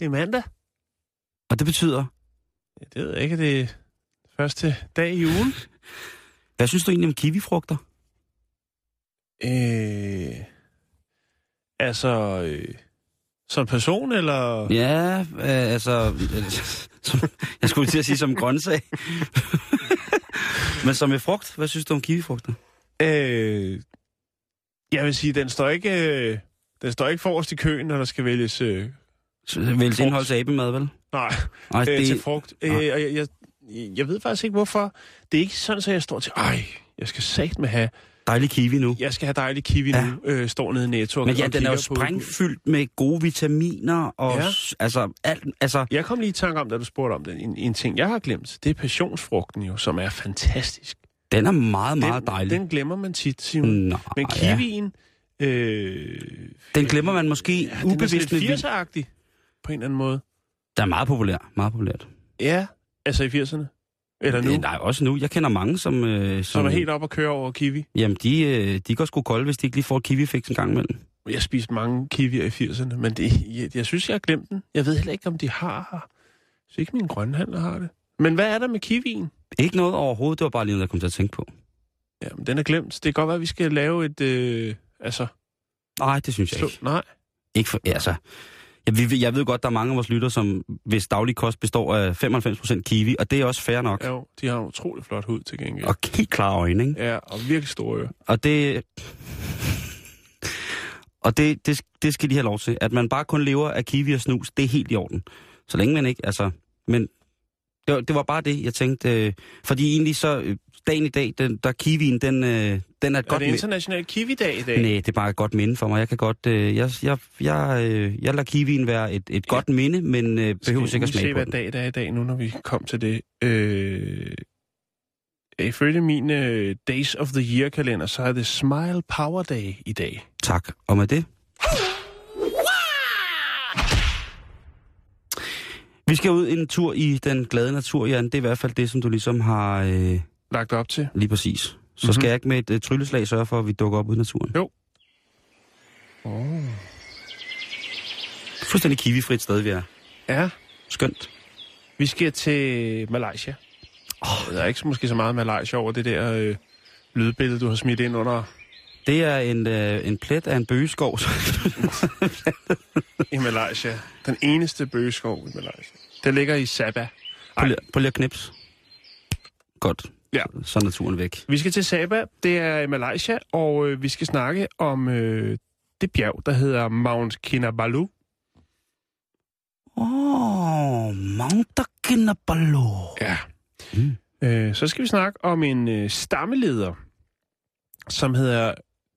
Det er mandag. Og det betyder, Ja, det ved jeg ikke, det er første dag i ugen. hvad synes du egentlig om kiwifrugter? Øh, altså, øh, som person, eller? Ja, øh, altså, øh, som, jeg skulle til at sige som grøntsag. Men som en frugt, hvad synes du om kiwifrugter? Øh, jeg vil sige, den står ikke, øh, den står ikke forrest i køen, når der skal vælges... Øh, Vælges indhold til abemad, vel? nej, Nej, øh, det, til frugt. Øh, og jeg, jeg, jeg ved faktisk ikke, hvorfor. Det er ikke sådan, at jeg står til, ej, jeg skal sagt med have, dejlig kiwi nu. jeg skal have dejlig kiwi Ja. nu, øh, står nede i Netto. Men ja, den er jo sprængfyldt med gode vitaminer og Ja. altså alt, altså Jeg kom lige i tanke om, da du spurgte om den. En, en ting, jeg har glemt, det er passionsfrugten jo, som er fantastisk. den er meget meget den, dejlig. Den glemmer man tit, Simon. Nå, Men ja. kiwien... Øh, Den glemmer man måske ja, den er ubevidst sådan med lidt 80'er-agtig, på en eller anden måde. Der er meget populær, meget populært. Ja, altså i 80'erne. Eller nu, Øh, Nej, også nu. Jeg kender mange, som... Øh, som, som er helt op at køre over kiwi. Jamen, de, øh, de går sgu kolde, hvis de ikke lige får et kiwi-fix en gang imellem. Jeg spiste mange kiwier i 80'erne, men det, jeg, jeg synes, jeg har glemt den. Jeg ved heller ikke, om de har synes ikke, min grønhandler har det. Men hvad er der med kiwien? Ikke noget overhovedet, det var bare lige noget, jeg kom til at tænke på. Jamen, den er glemt. Det kan godt være, at vi skal lave et... Øh, altså, Nej, det synes jeg slå, ikke. nej. ikke for, altså, jeg, vi- jeg ved godt, der er mange af vores lytter, som hvis daglig kost består af 95% kiwi, og det er også fair nok. Jo, de har en utrolig flot hud til gengæld. Og helt klare øjne, ikke? Ja, og virkelig store ører. Og det... Og det, det, det skal de have lov til. At man bare kun lever af kiwi og snus, det er helt i orden. Så længe man ikke, altså... Men det var, det var bare det, jeg tænkte. Øh, fordi egentlig så, øh, dagen i dag, den, der kiwien, den, øh, den er et Er godt... det mi- international kiwi-dag i dag? Nej, det er bare et godt minde for mig. Jeg kan godt... Øh, jeg, jeg, jeg, øh, jeg lader kiwien være et, et godt minde, men øh, behøver sikkert vi se, smage på hvad den. dag det er i dag nu, når vi kom til det. Øh, ifølge min øh, Days of the Year-kalender, så er det Smile Power Day i dag. Tak. Og med det... Vi skal ud en tur i den glade natur, Jan. Det er i hvert fald det, som du ligesom har øh, Lagt op til. lige præcis. Så Mhm. mm-hmm. skal jeg ikke med et øh, trylleslag sørge for, at vi dukker op ude i naturen. Jo. Oh. Fuldstændig kiwifrit sted, vi er. Ja, Skønt. vi skal til Malaysia. Oh, der er ikke måske så meget Malaysia over det der øh, lydbillede, du har smidt ind under Det er en, øh, en plet af en bøgeskov. i Malaysia. Den eneste bøgeskov i Malaysia. Den ligger i Sabah. Prøv lige, prøv lige at knips. Godt. Ja. Så er naturen væk. Vi skal til Sabah, det er i Malaysia, og øh, vi skal snakke om øh, det bjerg, der hedder Mount Kinabalu. Åh, oh, Mount Kinabalu. Ja. Mm. Øh, så skal vi snakke om en øh, stammeleder, som hedder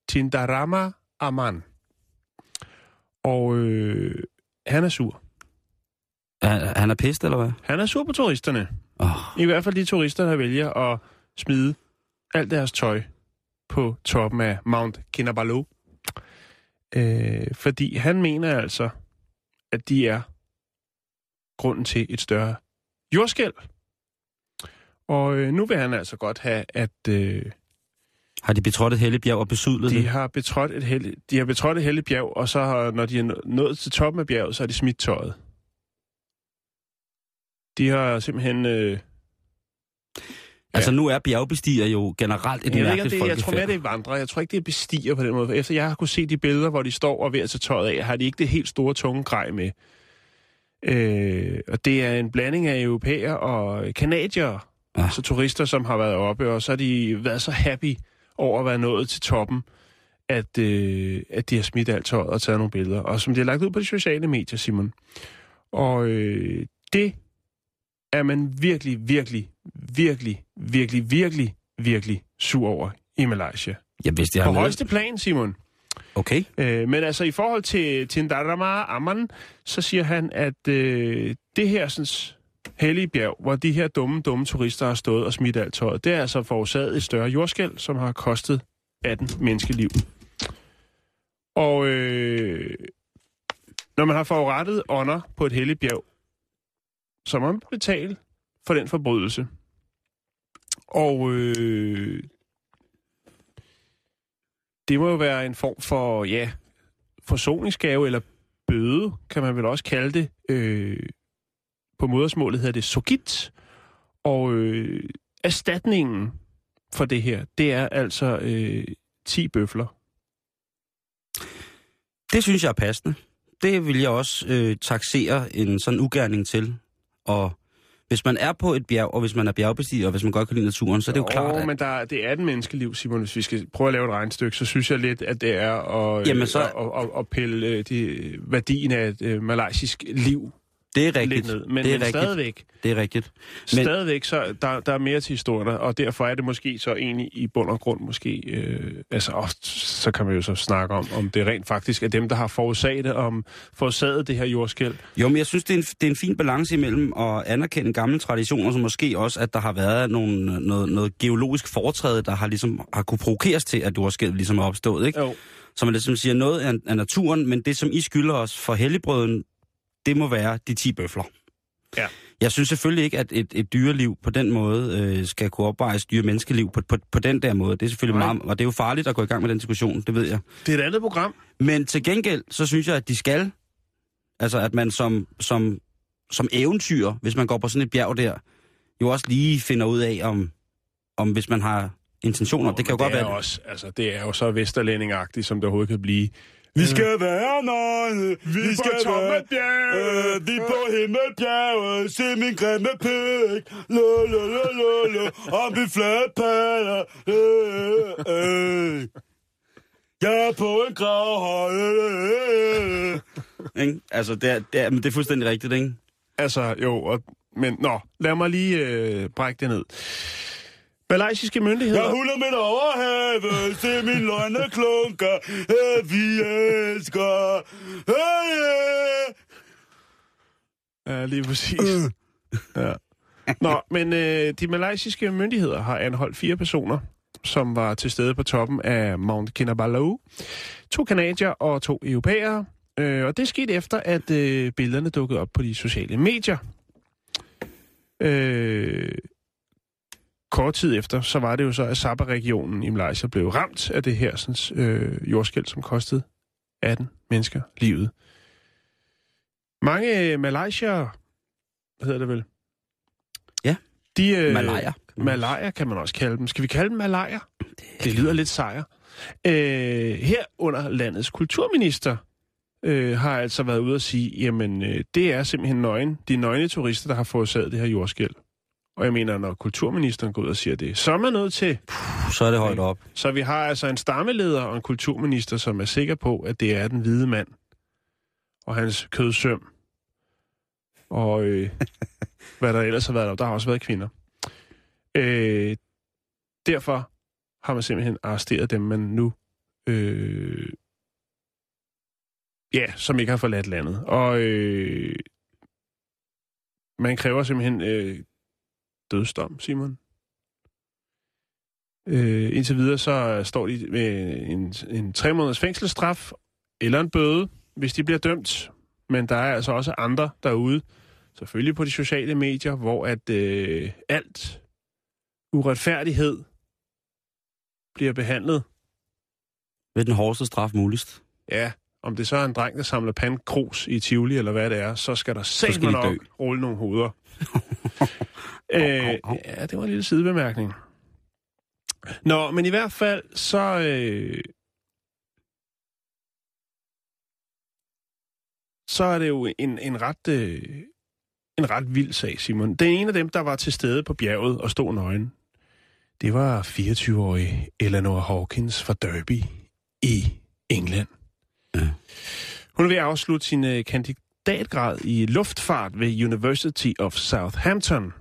Tindarama Aman. Og øh, han er sur. Han, han er pist, eller hvad? Han er sur på turisterne. Oh, I hvert fald de turister, der vælger at smide alt deres tøj på toppen af Mount Kinabalu. Øh, fordi han mener altså, at de er grunden til et større jordskælv. Og øh, nu vil han altså godt have, at øh, har de betrådt et helligt bjerg og besudlet de det? har betrådt et heldigt, de har betrådt et heldigt bjerg, og så har, når de er nå- nået til toppen af bjerget, så har de smidt tøjet. De har simpelthen... Øh, Altså nu er bjergbestiger jo generelt et jeg, ikke, mærkeligt det, jeg tror mere, det er vandre. Jeg tror ikke, det er bestiger på den måde. Efter jeg har kunne se de billeder, hvor de står og er ved at tage tøjet af, har de ikke det helt store tunge grej med. Øh, og det er en blanding af europæer og kanadier, Ja. ja. så turister, som har været oppe, og så har de været så happy over at være nået til toppen, at, øh, at de har smidt alt tøjet og taget nogle billeder. Og som de har lagt ud på de sociale medier, Simon. Og øh, det er man virkelig, virkelig, virkelig, virkelig, virkelig, virkelig sur over i Malaysia. Ja, hvis det På har højeste plan, Simon. Okay. Øh, men altså i forhold til Tindarama Amman, så siger han, at øh, det her sådan, hellige bjerg, hvor de her dumme, dumme turister har stået og smidt alt tøjet, det er altså forårsaget et større jordskæld, som har kostet 18 menneskeliv. Og øh, når man har forurettet ånder på et helligt bjerg, så må man betale for den forbrydelse. Og øh, det må jo være en form for, ja, forsoningsgave eller bøde, kan man vel også kalde det. Øh, på modersmålet hedder det sogit. Og øh, erstatningen for det her, det er altså øh, 10 bøfler. Det synes jeg er passende. Det vil jeg også øh, taxere en sådan ugerning til. Og hvis man er på et bjerg, og hvis man er bjergbestiger, og hvis man godt kan lide naturen, så er det jo klart, at... men der, det er den menneskeliv, Simon. Hvis vi skal prøve at lave et regnstykke, så synes jeg lidt, at det er at, Jamen, så- at, at, at pille øh, de, værdien af et øh, malaysisk liv Det er lidt rigtigt. ned. Men, det er men rigtigt. stadigvæk, Det er rigtigt. men... stadigvæk så der, der er mere til historien, og derfor er det måske så egentlig i bund og grund måske, øh, altså også, så kan man jo så snakke om, om det rent faktisk er dem, der har forårsaget det, om forårsaget det her jordskæld. Jo, men jeg synes, det er, en, det er en fin balance imellem at anerkende gamle traditioner, som måske også, at der har været nogle, noget, noget geologisk foretræde, der har, ligesom, har kunne provokeres til, at jordskælvet ligesom er opstået. Ikke? Jo. Så man ligesom siger noget af, af naturen, men det, som I skylder os for helligbrøden, det må være de 10 bøfler. Ja. Jeg synes selvfølgelig ikke, at et, et dyreliv på den måde øh, skal kunne opvejes dyre menneskeliv på, på, på den der måde. Det er selvfølgelig Nej. meget, og det er jo farligt at gå i gang med den diskussion, det ved jeg. Det er et andet program. Men til gengæld, så synes jeg, at de skal, altså at man som, som, som eventyr, hvis man går på sådan et bjerg der, jo også lige finder ud af, om, om hvis man har intentioner. det kan jo godt det er være... Også, altså, det er jo så vesterlændingagtigt, som det overhovedet kan blive. Vi skal være nøgne, vi, på toppen af bjerget. øh, vi på himmelbjerget, se min grimme pæk, la la la la la, og min flade paller, øh, øh. Jeg er på en gravhøj, øh, øh. Ikke? Altså, det er, det, er, men det er fuldstændig rigtigt, ikke? Altså, jo, og, men nå, lad mig lige øh, brække det ned. Malaysiske myndigheder... Jeg huller mit overhave, se min løgne klunker, øh, vi elsker. Øh, øh. Ja, lige præcis. ja. Nå, men øh, de malaysiske myndigheder har anholdt fire personer, som var til stede på toppen af Mount Kinabalu. To kanadier og to europæere. Øh, og det skete efter, at øh, billederne dukkede op på de sociale medier. Øh, kort tid efter, så var det jo så, at Sabah-regionen i Malaysia blev ramt af det her sådan, øh, jordskæld, som kostede 18 mennesker livet. Mange øh, Malaysia, hvad hedder det vel? Ja. De, øh, Malayer. Malayer kan man også kalde dem. Skal vi kalde dem Malayer? Det lyder lidt sejr. Øh, her under landets kulturminister øh, har altså været ude at sige, jamen øh, det er simpelthen nøgen, de nøgne turister, der har forårsaget det her jordskæld. Og jeg mener, når kulturministeren går ud og siger det, så er man nødt til. Så er det højt op. Så vi har altså en stammeleder og en kulturminister, som er sikker på, at det er den hvide mand og hans kødsøm. Og øh, hvad der ellers har været der. Der har også været kvinder. Øh, derfor har man simpelthen arresteret dem, man nu... Øh, ja, som ikke har forladt landet. Og øh, man kræver simpelthen øh, dødsdom, Simon. Øh, indtil videre så står de med en, en tre måneders fængselsstraf eller en bøde, hvis de bliver dømt. Men der er altså også andre derude, selvfølgelig på de sociale medier, hvor at øh, alt uretfærdighed bliver behandlet. Ved den hårdeste straf muligst. Ja, om det så er en dreng, der samler pandkrus i Tivoli, eller hvad det er, så skal der de nok dø. rulle nogle hoveder. øh, ja, det var en lille sidebemærkning. Nå, men i hvert fald, så... Øh, så er det jo en, en ret... Øh, en ret vild sag, Simon. Den ene af dem, der var til stede på bjerget og stod nøgen, det var 24-årige Eleanor Hawkins fra Derby i England. Ja. Hun er ved at afslutte sin øh, kandi- kandidatgrad i luftfart ved University of Southampton.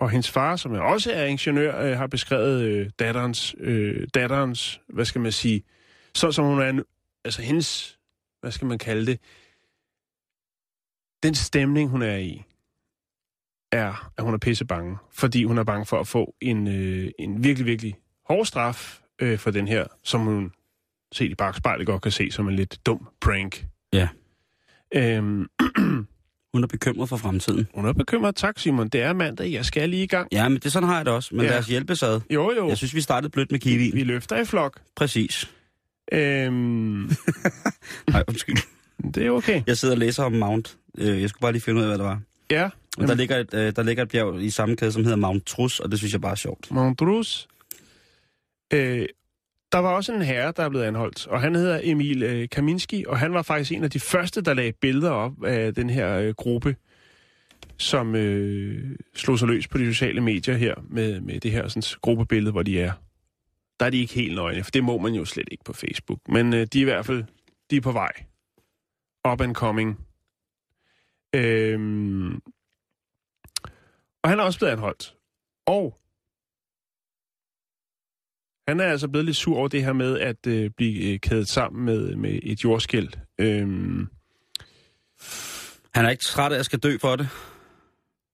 Og hendes far, som er også er ingeniør, øh, har beskrevet øh, datterens, øh, datterens, hvad skal man sige, så som hun er, nu- altså hendes, hvad skal man kalde det, den stemning, hun er i, er, at hun er pisse bange, fordi hun er bange for at få en, øh, en virkelig, virkelig hård straf øh, for den her, som hun set i bagspejlet godt kan se som en lidt dum prank. Ja. Øhm, Hun er bekymret for fremtiden. hun er bekymret. Tak, Simon. Det er mandag. Jeg skal lige i gang. Ja, men det sådan har jeg det også. Men Ja. lad os hjælpes ad. Jo, jo. Jeg synes, vi startede blødt med kiwi. Vi løfter i flok. Præcis. Øhm, Nej, undskyld. det er okay. Jeg sidder og læser om Mount. Øh, Jeg skulle bare lige finde ud af, hvad det var. Ja. Og der Jamen. ligger, et, øh, der ligger et bjerg i samme kæde, som hedder Mount Trus, og det synes jeg bare er sjovt. Mondrus. Øh, der var også en herre, der er blevet anholdt, og han hedder Emil øh, Kaminski, og han var faktisk en af de første, der lagde billeder op af den her øh, gruppe, som øh, slog sig løs på de sociale medier her, med, med det her sådan, gruppebillede, hvor de er. Der er de ikke helt nøgne, for det må man jo slet ikke på Facebook. Men øh, de er i hvert fald de er på vej. Up and coming. Øhm, og han er også blevet anholdt. Og han er altså blevet lidt sur over det her med at øh, blive øh, kædet sammen med, med et jordskæld. Øhm, Han er ikke træt af at skal dø for det.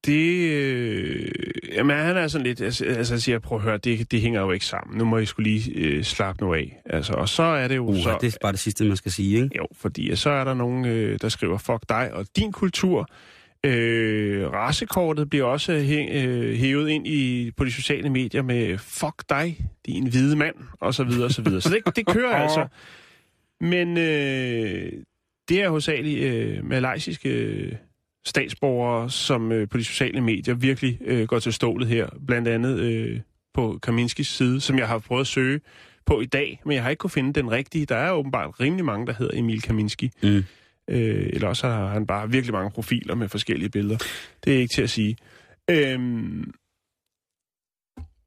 det... Øh, jamen, han er sådan lidt... Altså, altså jeg siger, prøv at høre, det, det hænger jo ikke sammen. Nu må I skulle lige øh, slappe nu af. Altså, og så er det jo Uh, så... det er bare det sidste, man skal sige, ikke? Jo, fordi så er der nogen, øh, der skriver, fuck dig og din kultur. Øh, racekortet bliver også hæ- øh, hævet ind i, på de sociale medier med fuck dig, din hvide mand, og så videre, og så videre. Så det, det kører altså. Men øh, det er hovedsageligt øh, malaysiske øh, statsborgere, som øh, på de sociale medier virkelig øh, går til stålet her. Blandt andet øh, på Kaminskis side, som jeg har prøvet at søge på i dag, men jeg har ikke kunne finde den rigtige. Der er åbenbart rimelig mange, der hedder Emil Kaminski. Mm. Øh, eller også har han bare virkelig mange profiler med forskellige billeder. Det er ikke til at sige. Øhm,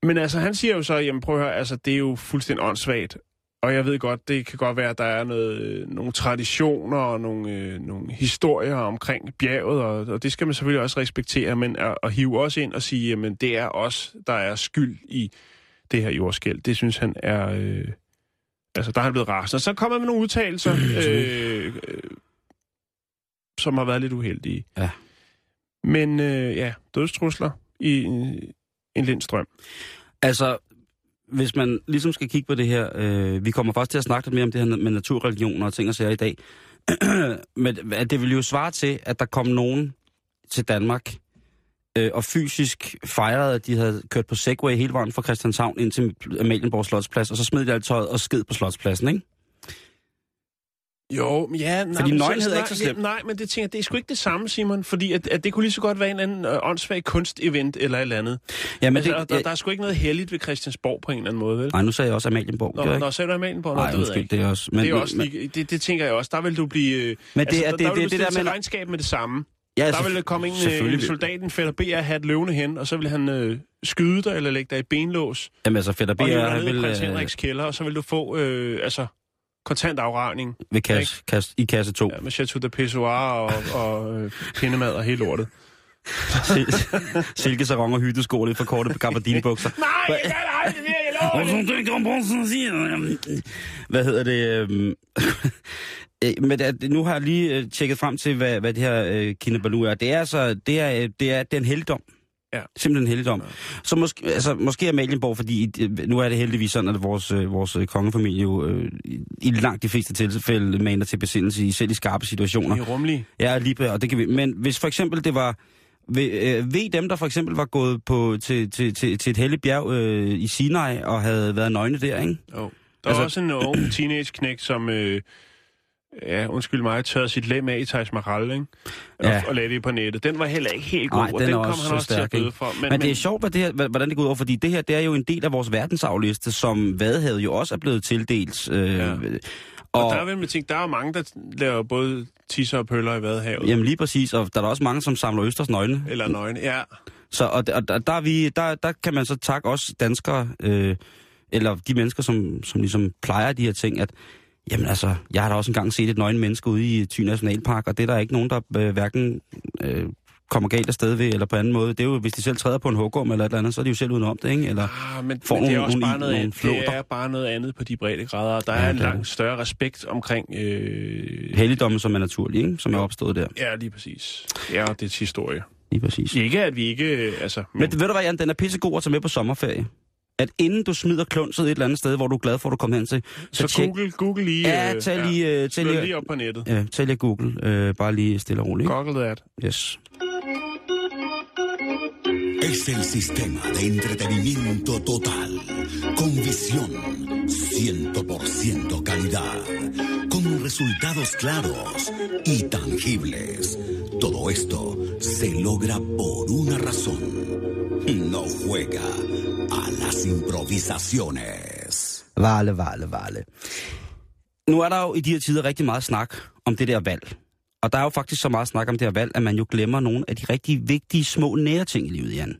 men altså, han siger jo så, jamen prøv at høre, altså, det er jo fuldstændig åndssvagt. Og jeg ved godt, det kan godt være, at der er noget, øh, nogle traditioner og nogle, øh, nogle historier omkring bjerget, og, og det skal man selvfølgelig også respektere, men at, at hive os ind og sige, jamen det er os, der er skyld i det her jordskæld, det synes han er... Øh, altså, der er han blevet rasende. Så kommer med nogle udtalelser, øh, øh, som har været lidt uheldige. Ja. Men øh, ja, dødstrusler i en, en lindstrøm. Altså, hvis man ligesom skal kigge på det her, øh, vi kommer faktisk til at snakke lidt mere om det her med naturreligioner og ting og sager i dag, men at det vil jo svare til, at der kom nogen til Danmark øh, og fysisk fejrede, at de havde kørt på Segway hele vejen fra Christianshavn ind til Amalienborg Slotsplads, og så smed de alt tøjet og sked på Slotspladsen, ikke? Jo, ja, nej, Fordi nøgenhed er ikke så slemt. Ja, nej, men det tænker det er sgu ikke det samme, Simon, fordi at, at det kunne lige så godt være en eller anden øh, åndssvag kunstevent eller et eller andet. Ja, men altså, det, der, der er sgu ikke noget heldigt ved Christiansborg på en eller anden måde, vel? Nej, nu sagde jeg også Amalienborg. Nå, nå, er du Amalienborg? Nej, det undskyld, det er også... Men, det, er også men, lige, det, det tænker jeg også. Der vil du blive... øh, men det altså, er der, det, der vil det, du det, der med... regnskab med det samme. Ja, Der selvfø- vil komme en, øh, en vil- soldat, en fætter B, at have et løvende hen, og så vil han øh, skyde dig eller lægge dig i benlås, Jamen altså, Fætter B, og han vil, prins øh, Henriks kælder, og så vil du få øh, altså, kontant afregning vil kasse, kasse, i kasse 2. ja, med chateau de pissoir og, og øh, pindemad og hele lortet. Silkesarong og hyttesko, lidt for korte gabardinebukser. Nej, jeg gør det aldrig. Hvad hedder det? øhm, øh, Men det- nu har jeg lige øh, tjekket frem til, hvad, hvad det her øh, Kinabalu er. Det er altså, det er, øh, det er, det er en helligdom. Ja. Simpelthen en helligdom. Så måske, altså, måske Amalienborg, fordi nu er det heldigvis sådan, at vores, øh, vores øh, kongefamilie jo øh, i- langt de fleste tilfælde maner til besindelse, i selv i skarpe situationer. I rumlige. Ja, lige og det kan vi. Men hvis for eksempel det var... Ved, øh, ved dem, der for eksempel var gået på, til, til, til, til et helligt bjerg øh, i Sinai og havde været nøgne der, ikke? Jo. Der altså, Altså- er også en ung teenage-knæk, som, øh, ja, undskyld mig, tørrede sit lem af i Taj Mahal, ikke? Og, Ja. og lagde det på nettet. Den var heller ikke helt god, Nej, og den den kom også han så også til stærk, at bøde for. Men, men det er sjovt, hvad det her, hvordan det går ud over, fordi det her, det er jo en del af vores verdensarvliste, som Vadehavet jo også er blevet tildelt. Øh, Ja. og, Og, og der er vel med ting, der er jo mange, der laver både tisser og pøller i Vadehavet. Jamen lige præcis, og der er også mange, som samler Østers nøgne. Eller nøgne, ja. Så, og, og der, der, er vi, der, der kan man så takke os danskere, øh, eller de mennesker, som, som ligesom plejer de her ting, at Jamen altså, jeg har da også engang set et nøgen menneske ude i Thy Nationalpark, og det er der ikke nogen, der øh, hverken øh, kommer galt afsted ved, eller på anden måde. Det er jo, hvis de selv træder på en hugorm eller et eller andet, så er de jo selv udenom det, ikke? Eller Ah, men, får men det er nogle- også nogle- bare noget, nogle andet. flåter. det er bare noget andet på de brede grader. Der Ja, er en langt det. større respekt omkring... Øh, helligdomme, som er naturlige, ikke? Som er opstået der. Ja, lige præcis. Ja, det er historie. Lige præcis. Ikke at vi ikke... øh, Altså, men, Men ved du hvad, Jan, den er pissegod at tage med på sommerferie. At inden du smider klunset et eller andet sted, hvor du er glad for, at du kommer hen til, så, så tjek, Google, Google lige... Ja, tag lige, tag slå lige- lige op på nettet. ja, tag lige Google, øh, bare lige stille og roligt. Google that. Yes. Es el sistema de entretenimiento total, con visión, 100% calidad, con resultados claros y tangibles. Todo esto se logra por una razón. No juega las improvisaciones. Vale, vale, vale. Nu er der jo i de her tider rigtig meget snak om det der valg. Og der er jo faktisk så meget snak om det her valg, at man jo glemmer nogle af de rigtig vigtige små nære ting i livet, Jan.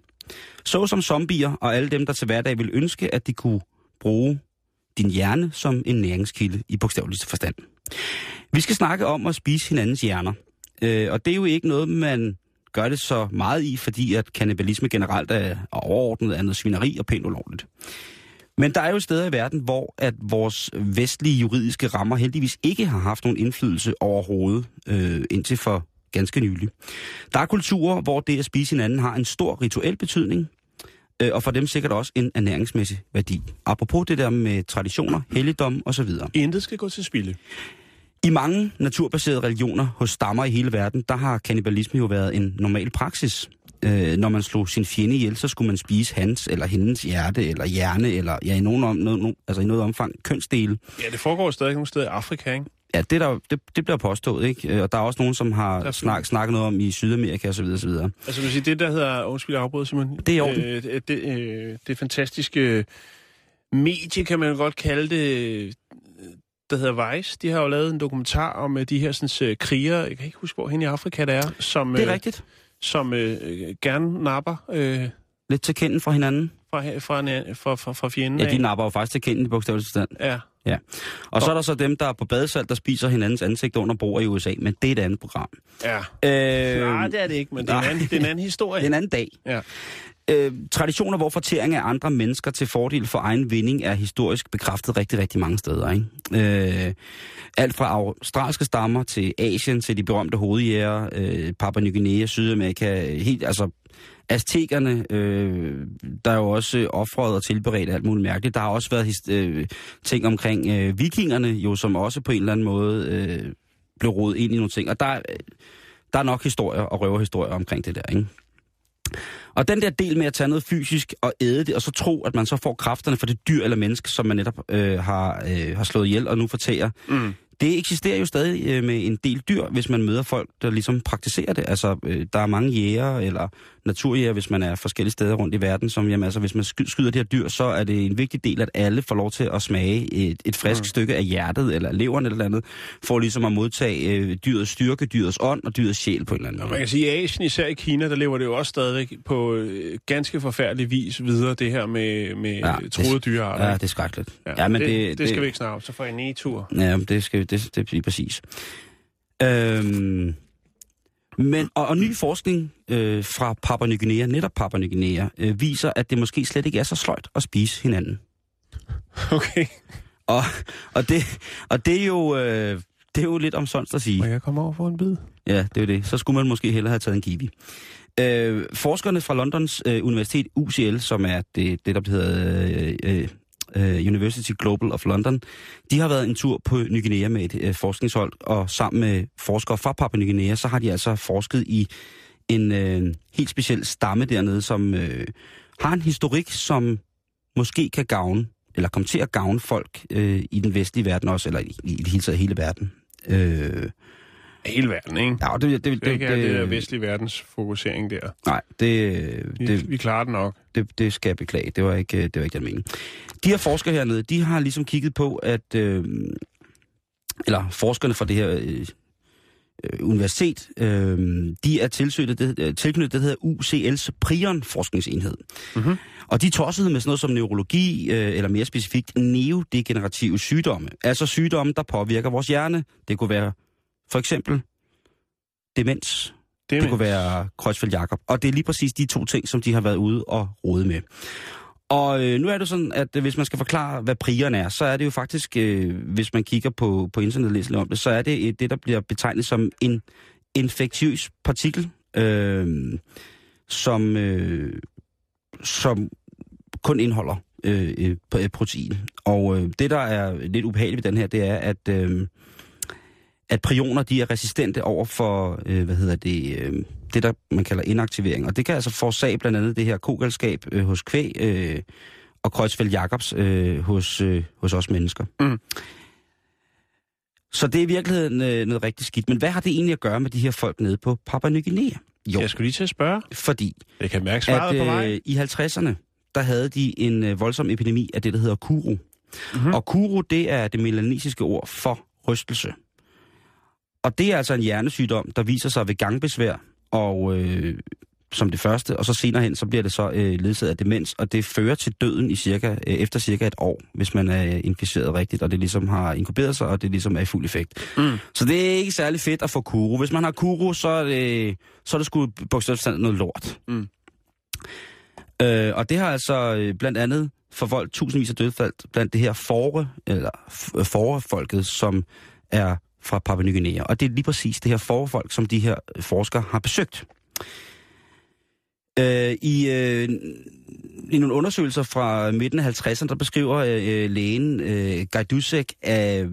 Så som zombier og alle dem, der til hverdag vil ønske, at de kunne bruge din hjerne som en næringskilde i bogstaveligste forstand. Vi skal snakke om at spise hinandens hjerner. Øh, og det er jo ikke noget, man gør det så meget i, fordi at kannibalisme generelt er overordnet af noget svineri og pænt ulovligt. Men der er jo steder i verden, hvor at vores vestlige juridiske rammer heldigvis ikke har haft nogen indflydelse overhovedet, øh, indtil for ganske nylig. Der er kulturer, hvor det at spise hinanden har en stor rituel betydning, øh, og for dem sikkert også en ernæringsmæssig værdi. Apropos det der med traditioner, helligdom osv. Intet skal gå til spilde. I mange naturbaserede religioner hos stammer i hele verden, der har kannibalisme jo været en normal praksis. Øh, når man slog sin fjende ihjel, så skulle man spise hans eller hendes hjerte eller hjerne, eller ja, i, nogen om, noget, no, altså i noget omfang kønsdele. Ja, det foregår stadig nogle steder i Afrika, ikke? Ja, det, der, det, det bliver påstået, ikke? Øh, Og der er også nogen, som har snak, snakket noget om i Sydamerika osv. osv. Altså, vil sige, det der hedder... Undskyld, afbryder, Simon. Det er orden. Øh, det, det, øh, det fantastiske medie, kan man godt kalde det, der hedder Vice. De har jo lavet en dokumentar om øh, de her sådan, øh, krigere, jeg kan ikke huske, hvor hen i Afrika det er, som, Det er øh, rigtigt. som øh, gerne napper øh, Lidt til kenden fra hinanden. fra, fra, fra, fra, fra fjenden Ja, de napper jo faktisk til kenden i bogstavelig forstand. Ja, Og så er der så dem, der er på badesalt, der spiser hinandens ansigt under bord i USA, men det er et andet program. ja. Øh, Nej, det er det ikke, men det er, en anden, det er en anden historie. Det er en anden dag. Ja. Øh, traditioner, hvor fortæring af andre mennesker til fordel for egen vinding, er historisk bekræftet rigtig, rigtig mange steder. Ikke? Øh, alt fra australske stammer til Asien, til de berømte hovedjæger, øh, Papua Ny Guinea, Sydamerika, helt, altså Aztekerne, øh, der er jo også offret og tilberedt alt muligt mærkeligt. Der har også været his- øh, ting omkring øh, vikingerne, jo som også på en eller anden måde øh, blev rodet ind i nogle ting. Og der, øh, der er nok historier og røverhistorier omkring det der, ikke? Og den der del med at tage noget fysisk og æde det, og så tro, at man så får kræfterne for det dyr eller menneske, som man netop øh, har, øh, har slået ihjel og nu fortærer, Mm det eksisterer jo stadig øh, med en del dyr, hvis man møder folk, der ligesom praktiserer det. Altså, øh, der er mange jæger eller naturjæger, hvis man er forskellige steder rundt i verden, som jamen, altså, hvis man sky- skyder de her dyr, så er det en vigtig del, at alle får lov til at smage et, et frisk mm. stykke af hjertet eller leveren eller andet, for ligesom at modtage øh, dyrets styrke, dyrets ånd og dyrets sjæl på en eller anden måde. man kan sige, at i Asien, især i Kina, der lever det jo også stadigvæk på øh, ganske forfærdelig vis videre, det her med, med Ja, ja, det- troede dyrearter. Ja, det er skrækkeligt. Ja, men det, det, det skal vi ikke snakke om, så får jeg en e-tur. Ja, men det skal det, det bliver præcis. Øhm, men, og, og ny forskning øh, fra Papua Ny Guinea, netop Papua Ny Guinea, øh, viser, at det måske slet ikke er så sløjt at spise hinanden. Okay. Og, og, det, og det, er jo, øh, det er jo lidt omsonst at sige. Må jeg komme over for en bid? Ja, det er jo det. Så skulle man måske hellere have taget en kiwi. Øh, forskerne fra Londons øh, Universitet UCL, som er det, det der hedder øh, øh, Øh, University Global of London, de har været en tur på Ny Guinea med et øh, forskningshold, og sammen med forskere fra Papua Ny Guinea, så har de altså forsket i en øh, helt speciel stamme dernede, som øh, har en historik, som måske kan gavne, eller komme til at gavne folk øh, i den vestlige verden også, eller i, i det hele taget hele verden. Øh, Hele verden, ikke? ja, og det, det, det, Det, ikke det, det, det der vestlige verdens fokusering der. Nej, det, Vi, det, vi klarer det nok. det, det skal jeg beklage. Det var ikke, det var ikke den mening. De her forskere hernede, de har ligesom kigget på, at... Øh, eller forskerne fra det her øh, øh, universitet, øh, de er tilknyttet det, øh, tilknyttet det, der hedder UCL's Prion forskningsenhed. Mhm. Og de tossede med sådan noget som neurologi, øh, eller mere specifikt neodegenerative sygdomme. Altså sygdomme, der påvirker vores hjerne. Det kunne være for eksempel demens. Det, det kunne være Kreuzfeldt Jakob. Og det er lige præcis de to ting, som de har været ude og rode med. Og øh, nu er det sådan, at øh, hvis man skal forklare, hvad prieren er, så er det jo faktisk, øh, hvis man kigger på, på lidt om det, så er det øh, det, der bliver betegnet som en infektiøs partikel, øh, som, øh, som kun indeholder øh, øh, protein. Og øh, det, der er lidt ubehageligt ved den her, det er, at, øh, at prioner de er resistente over for, øh, hvad hedder det, øh, det der man kalder inaktivering. Og det kan altså forårsage blandt andet det her kogalskab øh, hos kvæg øh, og Kreuzfeldt Jacobs øh, hos, øh, hos os mennesker. Mm. Så det er i virkeligheden øh, noget rigtig skidt. Men hvad har det egentlig at gøre med de her folk nede på Papua Ny Guinea? Jo, Jeg skulle lige til at spørge. fordi Jeg kan mærke at på vej. øh, i 50'erne, der havde de en øh, voldsom epidemi af det, der hedder kuru. Mhm. Mm-hmm. Og kuru, det er det melanesiske ord for rystelse. Og det er altså en hjernesygdom, der viser sig ved gangbesvær, og øh, som det første, og så senere hen, så bliver det så øh, ledsaget af demens, og det fører til døden i cirka, øh, efter cirka et år, hvis man er inficeret rigtigt, og det ligesom har inkuberet sig, og det ligesom er i fuld effekt. Mm. Så det er ikke særlig fedt at få kuru. Hvis man har kuru, så er det, så er det sgu bogstaveligt noget lort. Mm. Øh, og det har altså øh, blandt andet forvoldt tusindvis af dødsfald blandt det her fore, eller forefolket, som er fra Papua Ny Guinea. Og det er lige præcis det her forefolk, som de her forskere har besøgt. Øh, i, øh, I nogle undersøgelser fra midten af 50'erne, der beskriver øh, lægen øh, Guy Dusek, at,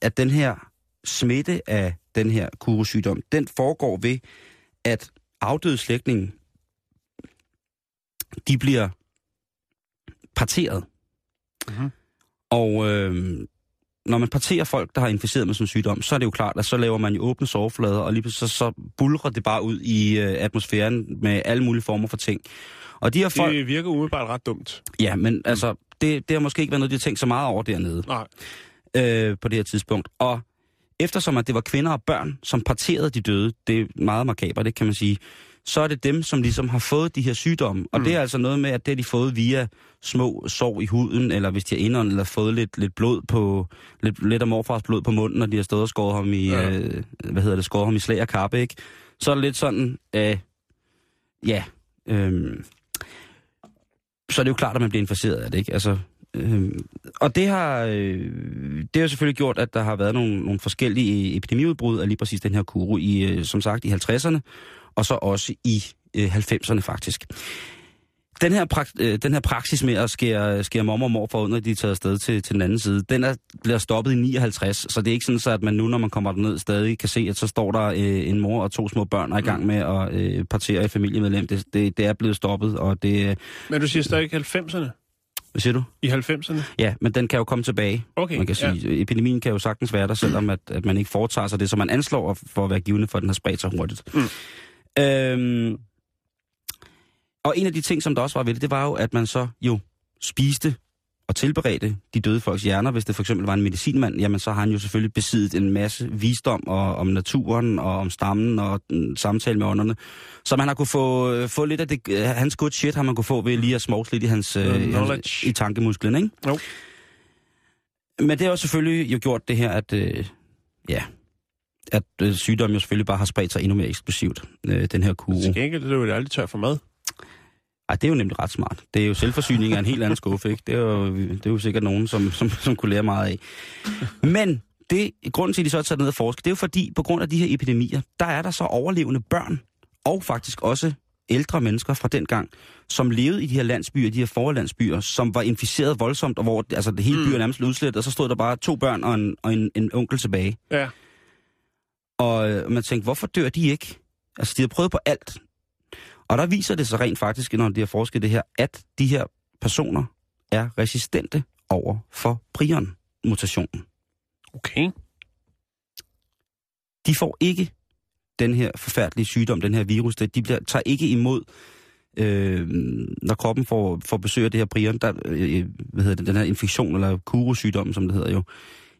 at den her smitte af den her kurosygdom, den foregår ved, at afdøde slægtninge, de bliver parteret. Mhm. Og øh, når man parterer folk, der har inficeret med sådan en sygdom, så er det jo klart, at så laver man jo åbne soveflader, og lige så, så bulrer det bare ud i øh, atmosfæren med alle mulige former for ting. Og de her folk... Det virker umiddelbart ret dumt. Ja, men altså, det, det har måske ikke været noget, de har tænkt så meget over dernede Nej. øh, på det her tidspunkt. Og eftersom at det var kvinder og børn, som parterede de døde, det er meget makaber, det kan man sige, så er det dem, som ligesom har fået de her sygdomme. Og mm. det er altså noget med, at det har de fået via små sår i huden, eller hvis de har indåndet eller fået lidt, lidt blod på, lidt, lidt af morfars blod på munden, og de har stået og skåret ham i, Ja. øh, hvad hedder det, skåret ham i slag og kappe, ikke? Så er det lidt sådan, øh, ja, øh, så er det jo klart, at man bliver inficeret af det, ikke? Altså, øh, og det har, øh, det har jo selvfølgelig gjort, at der har været nogle, nogle forskellige epidemiudbrud af lige præcis den her kuro i, øh, som sagt, i 50'erne, og så også i øh, 90'erne faktisk. Den her, prak, øh, den her praksis med at skære, skære mor og morfar ud, når de er taget afsted til, til den anden side, den er, bliver stoppet i 59, så det er ikke sådan, så at man nu, når man kommer derned, stadig kan se, at så står der øh, en mor og to små børn er i gang med at øh, partere i familiemedlem. Det, det, det er blevet stoppet, og det... øh, Men du siger stadig 90'erne? Hvad siger du? I 90'erne? Ja, men den kan jo komme tilbage. Okay, Man kan ja. sige, epidemien kan jo sagtens være der, selvom at, at man ikke foretager sig det, som man anslår for at være givende, for at den har spredt sig hurtigt. Mm. Øhm, og en af de ting, som der også var ved det, det var jo, at man så jo spiste og tilberedte de døde folks hjerner. Hvis det for eksempel var en medicinmand, jamen så har han jo selvfølgelig besiddet en masse visdom og, om naturen og om stammen og en samtale med ånderne. Så man har kunne få, øh, få lidt af det, øh, hans good shit har man kunne få ved lige at smovse lidt i hans, øh, hans knowledge. i tankemusklen, ikke? Jo. Men det har jo selvfølgelig jo gjort det her, at, øh, ja, at øh, sygdommen jo selvfølgelig bare har spredt sig endnu mere eksplosivt, øh, den her kuro. Til gengæld er det jo aldrig tør for mad. Ej, det er jo nemlig ret smart. Det er jo selvforsyning af en helt anden skuffe, ikke? Det er jo, det er jo sikkert nogen, som, som, som kunne lære meget af. Men det, grunden til, at de så er taget ned og forske, det er jo fordi, på grund af de her epidemier, der er der så overlevende børn, og faktisk også ældre mennesker fra den gang, som levede i de her landsbyer, de her forlandsbyer, som var inficeret voldsomt, og hvor altså, det hele byen nærmest blev udslettet, og så stod der bare to børn og en, og en, en onkel tilbage. Ja. Og øh, man tænkte, hvorfor dør de ikke? Altså, de har prøvet på alt. Og der viser det sig rent faktisk, når de har forsket det her, at de her personer er resistente over for prion-mutationen. Okay. De får ikke den her forfærdelige sygdom, den her virus, de bliver, tager ikke imod, øh, når kroppen får, får besøg af det her prion, der, øh, hvad hedder det, den her infektion, eller kurosygdom, som det hedder jo,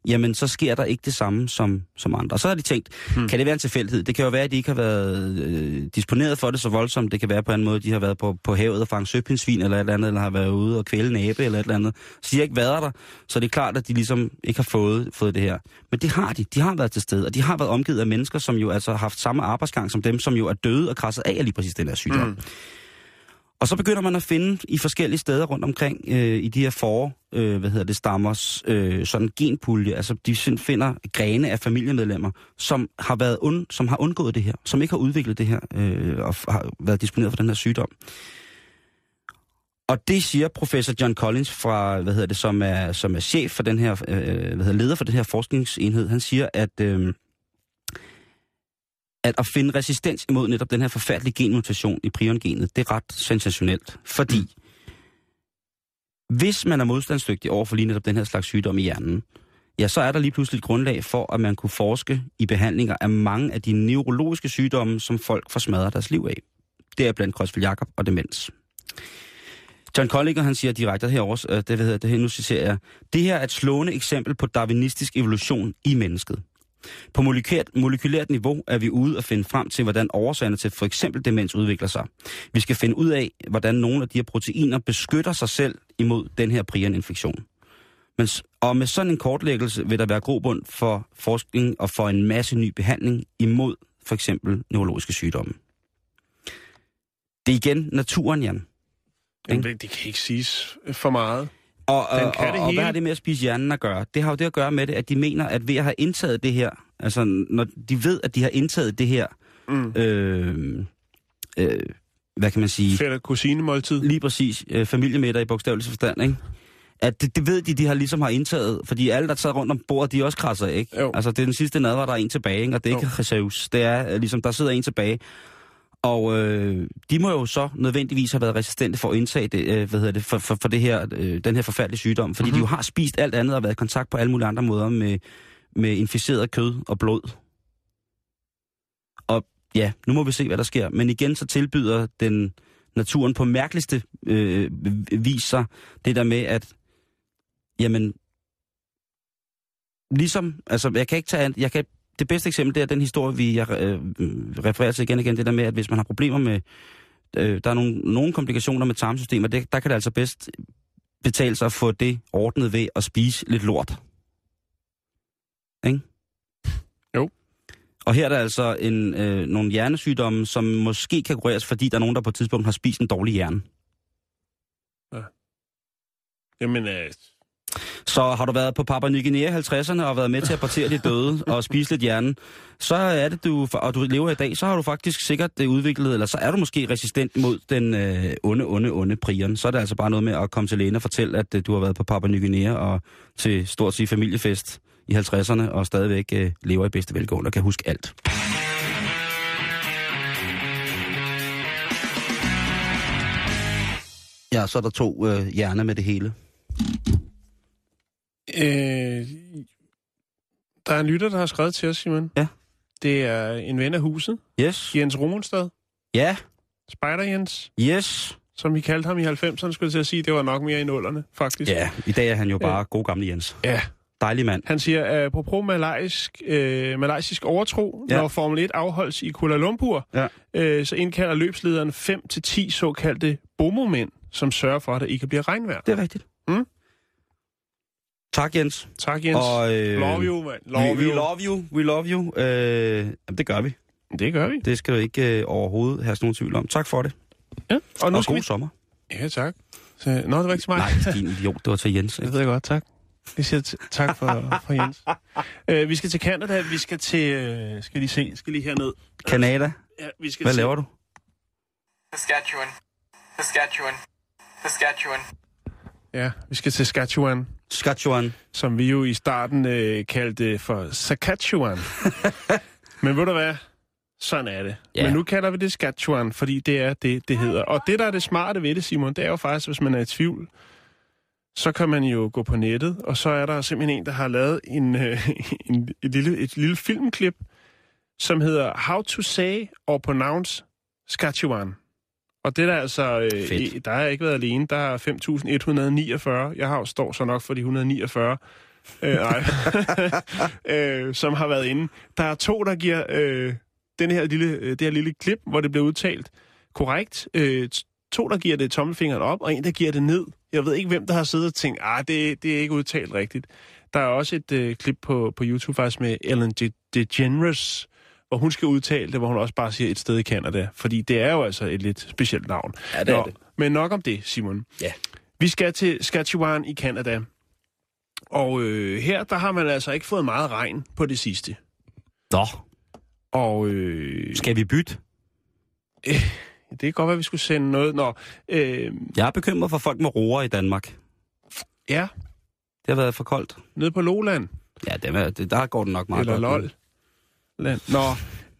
jamen så sker der ikke det samme som, som andre. Og så har de tænkt, hmm. kan det være en tilfældighed? Det kan jo være, at de ikke har været øh, disponeret for det så voldsomt. Det kan være på en måde, de har været på, på havet og fanget søpindsvin eller et eller andet, eller har været ude og kvæle en abe eller et eller andet. Så de har ikke været der, så det er klart, at de ligesom ikke har fået, fået det her. Men det har de. De har været til stede, og de har været omgivet af mennesker, som jo altså har haft samme arbejdsgang som dem, som jo er døde og krasset af lige præcis den her sygdom. Hmm. Og så begynder man at finde i forskellige steder rundt omkring øh, i de her for, øh, hvad hedder det, stammers øh, sådan genpulje. Altså de finder grene af familiemedlemmer, som har været und, som har undgået det her, som ikke har udviklet det her øh, og har været disponeret for den her sygdom. Og det siger professor John Collins fra, hvad hedder det, som er, som er chef for den her, øh, hvad hedder leder for den her forskningsenhed. Han siger, at øh, at at finde resistens imod netop den her forfærdelige genmutation i priongenet, det er ret sensationelt. Fordi hvis man er modstandsdygtig over for lige netop den her slags sygdom i hjernen, ja, så er der lige pludselig et grundlag for, at man kunne forske i behandlinger af mange af de neurologiske sygdomme, som folk får smadret deres liv af. Det er blandt Crosfield Jacob og demens. John Colliger, han siger direkte herovre, øh, det, det, hedder, det her, nu citerer jeg, det her er et slående eksempel på darwinistisk evolution i mennesket. På molekylært, molekylært niveau er vi ude og finde frem til, hvordan årsagerne til for eksempel demens udvikler sig. Vi skal finde ud af, hvordan nogle af de her proteiner beskytter sig selv imod den her prion-infektion. Men, og med sådan en kortlæggelse vil der være grobund for forskning og for en masse ny behandling imod for eksempel neurologiske sygdomme. Det er igen naturen, Jan. Jamen, det kan ikke siges for meget. Og, Den kan og, det og hele. hvad har det med at spise hjernen at gøre? Det har jo det at gøre med det, at de mener, at ved at have indtaget det her, altså når de ved, at de har indtaget det her, Mm. øh, øh, hvad kan man sige, Fætter kusinemåltid. lige præcis øh, familiemiddag i bogstavelig forstand, ikke? At det, det ved de, de har ligesom har indtaget, fordi alle, der sad rundt om bordet, de også krasser, ikke? Jo. Altså, det er den sidste nadver, der er en tilbage, ikke? Og det er ikke Jesus. Det er øh, ligesom, der sidder en tilbage. Og øh, de må jo så nødvendigvis have været resistente for at indtage det, øh, hvad hedder det, for, for, for det her, øh, den her forfærdelige sygdom. Fordi mm-hmm. de jo har spist alt andet og været i kontakt på alle mulige andre måder med, med inficeret kød og blod. Og ja, nu må vi se, hvad der sker. Men igen så tilbyder den naturen på mærkeligste øh, vis sig det der med, at jamen, ligesom, altså jeg kan ikke tage, jeg kan, det bedste eksempel det er den historie, vi jeg, øh, refererer til igen og igen, det der med, at hvis man har problemer med, øh, der er nogle, nogle komplikationer med tarmsystemet, det, der kan det altså bedst betale sig at få det ordnet ved at spise lidt lort. Ikke? Jo. Og her er der altså en, øh, nogle hjernesygdomme, som måske kan kureres, fordi der er nogen, der på et tidspunkt har spist en dårlig hjerne. Jamen, øh, Så har du været på Papua Ny Guinea i 50'erne og været med til at partere de døde og spise lidt hjernen, så er det du, og du lever i dag, så har du faktisk sikkert det udviklet, eller så er du måske resistent mod den øh, onde, onde, onde prieren. Så er det altså bare noget med at komme til lægen og fortælle, at øh, du har været på Papua Ny Guinea og til stort set familiefest i 50'erne og stadigvæk øh, lever i bedste velgående og kan huske alt. Ja, så er der to øh, hjerner med det hele. Øh, der er en lytter, der har skrevet til os, Simon. Ja. Det er en ven af huset, Yes. Jens Romenstad. Ja. Spider Jens, Yes. som vi kaldte ham i 90'erne, skulle jeg til at sige. Det var nok mere i nullerne, faktisk. Ja, i dag er han jo bare god gamle Jens. Ja. Dejlig mand. Han siger, at apropos malaysisk, øh, malaysisk overtro, ja. når Formel 1 afholdes i Kuala Lumpur, Ja. øh, så indkalder løbslederen 5-10 såkaldte bomomænd, som sørger for, at der ikke bliver regnvejr. Det er rigtigt. Mm. Tak, Jens. Tak, Jens. Og, øh, love you, man. Love we, we you. love you. We love you. Øh, jamen, det gør vi. Det gør vi. Det skal du ikke øh, overhovedet have nogen tvivl om. Tak for det. Ja. Og nu og skal god vi... sommer. Ja, tak. Så, nå, det var ikke til mig. Nej, din idiot. Det var til Jens. Det Ikke? ved jeg godt, tak. Vi siger tak for, for Jens. Uh, vi skal til Canada, vi skal til... Uh, skal lige se, skal lige herned. Canada. Ja, vi skal Hvad til, laver du? Saskatchewan. Saskatchewan. Saskatchewan. Ja, vi skal til Saskatchewan, Saskatchewan. som vi jo i starten uh, kaldte for Saskatchewan. Men ved du hvad? Sådan er det. Ja. Men nu kalder vi det Saskatchewan, fordi det er det, det hedder. Og det, der er det smarte ved det, Simon, det er jo faktisk, hvis man er i tvivl, så kan man jo gå på nettet, og så er der simpelthen en, der har lavet en, øh, en, et, lille, et lille filmklip, som hedder How to Say or Pronounce Saskatchewan. Og det er der altså, øh, der har jeg ikke været alene, der er 5.149. Jeg har, står så nok for de 149 øh, nej, øh, som har været inde. Der er to, der giver øh, den her lille, øh, det her lille klip, hvor det bliver udtalt korrekt. Øh, to, der giver det tommelfingeren op, og en, der giver det ned. Jeg ved ikke, hvem der har siddet og tænkt, ah, det, det er ikke udtalt rigtigt. Der er også et øh, klip på, på YouTube faktisk med Ellen De- DeGeneres, hvor hun skal udtale det, hvor hun også bare siger et sted i Canada. Fordi det er jo altså et lidt specielt navn. Ja, det er det. Men nok om det, Simon. Ja. Vi skal til Saskatchewan i Canada. Og øh, her, der har man altså ikke fået meget regn på det sidste. Nå, Og øh, skal vi bytte? det kan godt være, vi skulle sende noget. Nå, øh, Jeg er bekymret for folk med roer i Danmark. ja, Det har været for koldt. nede på Loland. Ja, det, er- det, der går den nok meget eller godt. LOL. Land. Nå,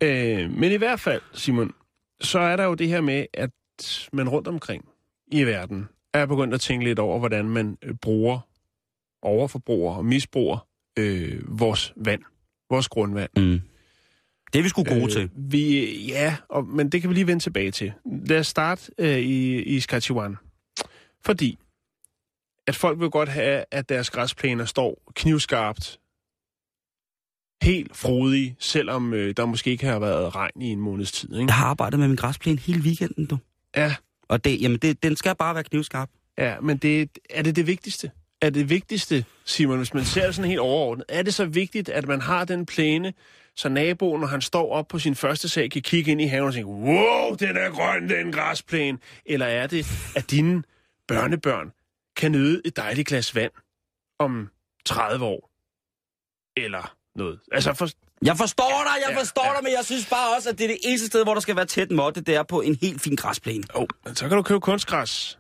øh, men i hvert fald, Simon, så er der jo det her med, at man rundt omkring i verden er begyndt at tænke lidt over, hvordan man øh, bruger, overforbruger og misbruger øh, vores vand, vores grundvand. Mm. Det er vi sgu gode øh, til. Vi, ja, og, men det kan vi lige vende tilbage til. Lad os starte øh, i, i Saskatchewan. Fordi, at folk vil godt have, at deres græsplæner står knivskarpt, helt frodige, selvom øh, der måske ikke har været regn i en måneds tid. Ikke? Jeg har arbejdet med min græsplæne hele weekenden, du. Ja, Og det, jamen det, den skal bare være knivskarp. ja men det, er det det vigtigste? Er det vigtigste, Simon, hvis man ser det sådan helt overordnet, er det så vigtigt, at man har den plæne, så naboen, når han står op på sin første sag, kan kigge ind i haven og tænke, wow, den er grøn, den græsplæne. Eller er det, at dine børnebørn kan nyde et dejligt glas vand om 30 år? Eller noget. Altså, for, Jeg forstår dig, jeg Ja, forstår ja. dig, men jeg synes bare også, at det er det eneste sted, hvor der skal være tæt måtte, det er på en helt fin græsplæne. oh, men så kan du købe kunstgræs.